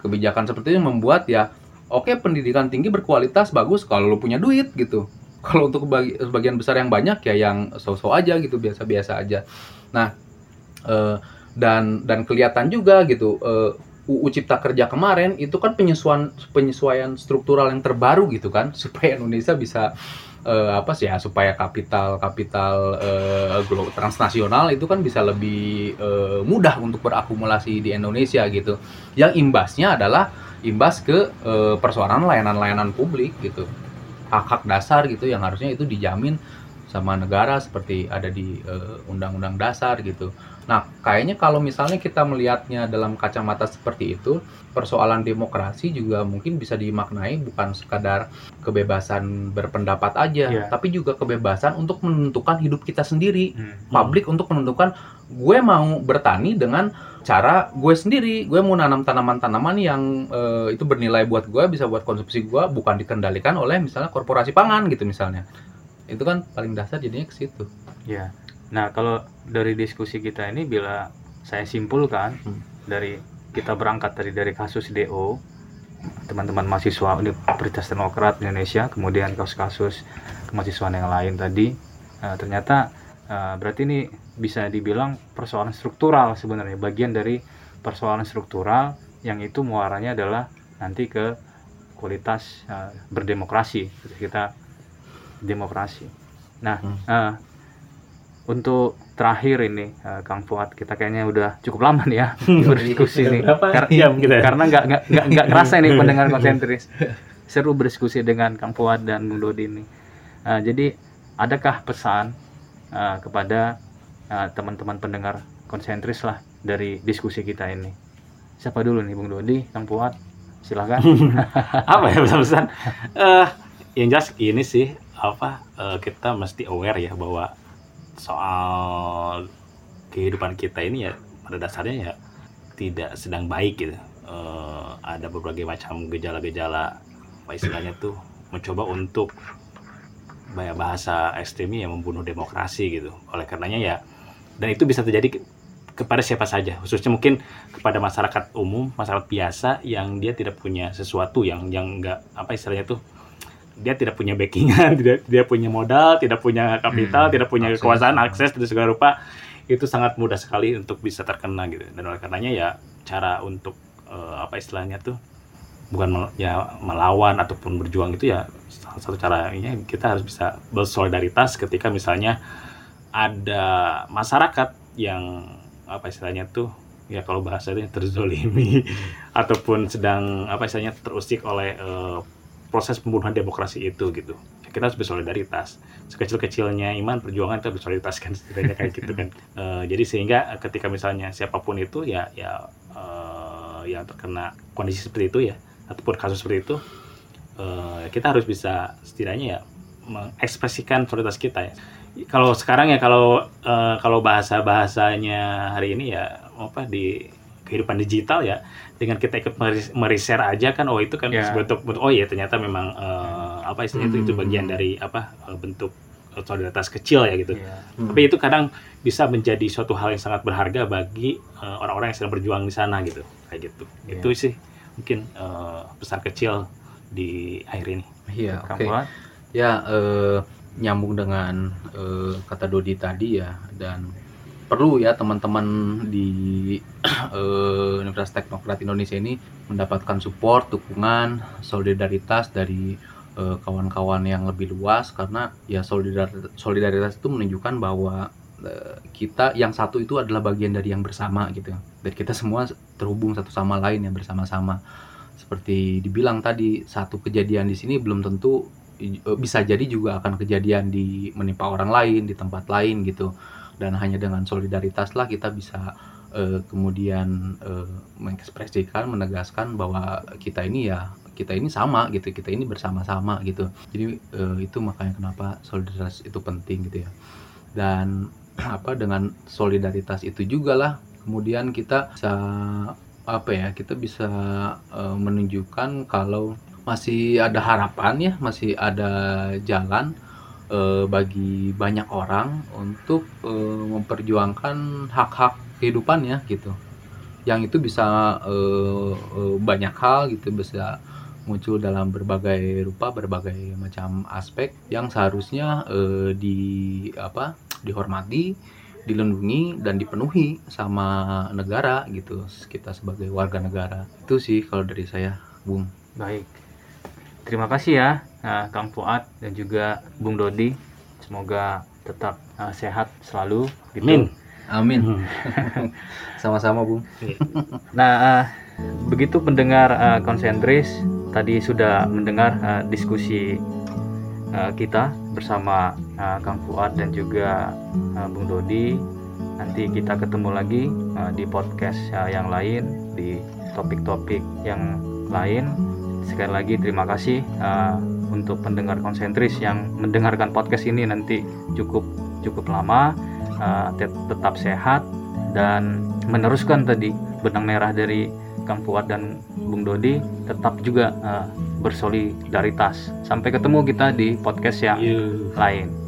kebijakan seperti ini membuat ya oke pendidikan tinggi berkualitas bagus kalau lu punya duit gitu <laughs> kalau untuk bagi, sebagian besar yang banyak ya yang so-so aja gitu biasa-biasa aja nah eh, dan dan kelihatan juga gitu eh, UU Cipta Kerja kemarin itu kan penyesuaian penyesuaian struktural yang terbaru gitu kan <laughs> supaya Indonesia bisa eh, apa sih ya supaya kapital kapital eh, glo- transnasional itu kan bisa lebih eh, mudah untuk berakumulasi di Indonesia gitu. Yang imbasnya adalah imbas ke eh, persoalan layanan-layanan publik gitu. Hak-hak dasar gitu yang harusnya itu dijamin sama negara seperti ada di eh, undang-undang dasar gitu. Nah, kayaknya kalau misalnya kita melihatnya dalam kacamata seperti itu, persoalan demokrasi juga mungkin bisa dimaknai bukan sekadar kebebasan berpendapat aja, Iya. tapi juga kebebasan untuk menentukan hidup kita sendiri. Hmm. Publik untuk menentukan gue mau bertani dengan cara gue sendiri. Gue mau nanam tanaman-tanaman yang eh, itu bernilai buat gue, bisa buat konsumsi gue, bukan dikendalikan oleh misalnya korporasi pangan gitu misalnya. Itu kan paling dasar jadinya ke situ. Ya. Nah, kalau dari diskusi kita ini bila saya simpulkan Hmm. dari kita berangkat dari dari kasus DO teman-teman mahasiswa Universitas Demokrat Indonesia, kemudian kasus-kasus kemahasiswaan yang lain tadi, eh, ternyata eh, berarti ini bisa dibilang persoalan struktural sebenarnya, bagian dari persoalan struktural yang itu muaranya adalah nanti ke kualitas eh, berdemokrasi, kita demokrasi. Nah, Hmm. eh, untuk terakhir ini eh, Kang Fuad kita kayaknya udah cukup lama nih ya <laughs> berdiskusi nih Berapa Kar- kita? karena nggak nggak nggak kerasa nih <laughs> pendengar konsentris seru berdiskusi dengan Kang Fuad dan Bung Dodi ini Eh, jadi adakah pesan eh, kepada eh, teman-teman pendengar konsentris lah dari diskusi kita ini. Siapa dulu nih Bung Dodi Kang Fuad silahkan <laughs> apa ya pesan-pesan eh yang jelas ini sih apa eh, kita mesti aware ya bahwa soal kehidupan kita ini ya pada dasarnya ya tidak sedang baik gitu. Eh, ada berbagai macam gejala-gejala apa istilahnya tuh mencoba untuk bahaya bahasa ekstremnya yang membunuh demokrasi gitu. Oleh karenanya ya dan itu bisa terjadi ke- kepada siapa saja. Khususnya mungkin kepada masyarakat umum masyarakat biasa yang dia tidak punya sesuatu yang yang enggak apa istilahnya tuh dia tidak punya backingan <laughs> tidak dia punya modal tidak punya kapital Hmm, tidak punya akses. kekuasaan akses dari segala rupa itu sangat mudah sekali untuk bisa terkena gitu. Dan oleh karenanya ya cara untuk eh, apa istilahnya tuh bukan mel- ya melawan ataupun berjuang itu ya salah satu caranya kita harus bisa bersolidaritas ketika misalnya ada masyarakat yang apa istilahnya tuh ya kalau bahasanya terzolimi <laughs> ataupun sedang apa istilahnya terusik oleh eh, proses pembunuhan demokrasi itu gitu. Kita harus bersolidaritas. Sekecil-kecilnya iman perjuangan kita bersolidaritas kan setidaknya kayak gitu kan. <laughs> Eh, jadi sehingga ketika misalnya siapa pun itu ya ya eh, yang terkena kondisi seperti itu ya ataupun kasus seperti itu eh, kita harus bisa setidaknya ya mengekspresikan solidaritas kita ya kalau sekarang ya kalau eh, kalau bahasa bahasanya hari ini ya apa di kehidupan digital ya dengan kita ikut meris- mereshare aja kan oh itu kan Ya. bentuk oh ya ternyata memang eh, apa istilahnya itu itu Hmm. bagian dari apa eh, bentuk solidaritas kecil ya gitu Iya. Hmm. tapi itu kadang bisa menjadi suatu hal yang sangat berharga bagi orang-orang yang sedang berjuang di sana gitu kayak gitu Iya. itu sih mungkin eh, pesan kecil di akhir ini Iya, Kang oke. Fuad? Ya, eh, nyambung dengan eh, kata Dodi tadi ya, dan perlu ya teman-teman di <clears throat> eh, Universitas Teknokrat Indonesia ini mendapatkan support, dukungan, solidaritas dari eh, kawan-kawan yang lebih luas karena ya solidar- solidaritas itu menunjukkan bahwa eh, kita yang satu itu adalah bagian dari yang bersama gitu. Dan kita semua terhubung satu sama lain yang bersama-sama. Seperti dibilang tadi, satu kejadian di sini belum tentu bisa jadi juga akan kejadian di menimpa orang lain di tempat lain gitu. Dan hanya dengan solidaritas lah kita bisa eh, kemudian eh, mengekspresikan, menegaskan bahwa kita ini ya kita ini sama gitu, kita ini bersama-sama gitu. Jadi eh, itu makanya kenapa solidaritas itu penting gitu ya. Dan apa dengan solidaritas itu juga lah kemudian kita bisa apa ya kita bisa eh, menunjukkan kalau masih ada harapan ya masih ada jalan eh, bagi banyak orang untuk eh, memperjuangkan hak-hak kehidupannya gitu. Yang itu bisa eh, eh, banyak hal gitu bisa muncul dalam berbagai rupa berbagai macam aspek yang seharusnya eh, di apa dihormati dilindungi dan dipenuhi sama negara gitu kita sebagai warga negara. Itu sih kalau dari saya Bung. Baik. Terima kasih ya uh, Kang Fuad dan juga Bung Dodi. Semoga tetap uh, sehat selalu. gitu. Amin. Amin Hmm. <laughs> sama-sama Bung Nah, uh, begitu pendengar uh, konsentris tadi sudah mendengar uh, diskusi uh, kita bersama uh, Kang Fuad dan juga uh, Bung Dodi. Nanti kita ketemu lagi uh, di podcast uh, yang lain di topik-topik yang lain. Sekali lagi terima kasih uh, untuk pendengar konsentris yang mendengarkan podcast ini nanti cukup cukup lama uh, tet- tetap sehat dan meneruskan tadi benang merah dari Kang Fuad dan Bung Dodi tetap juga uh, bersolidaritas. Sampai ketemu kita di podcast yang You. lain.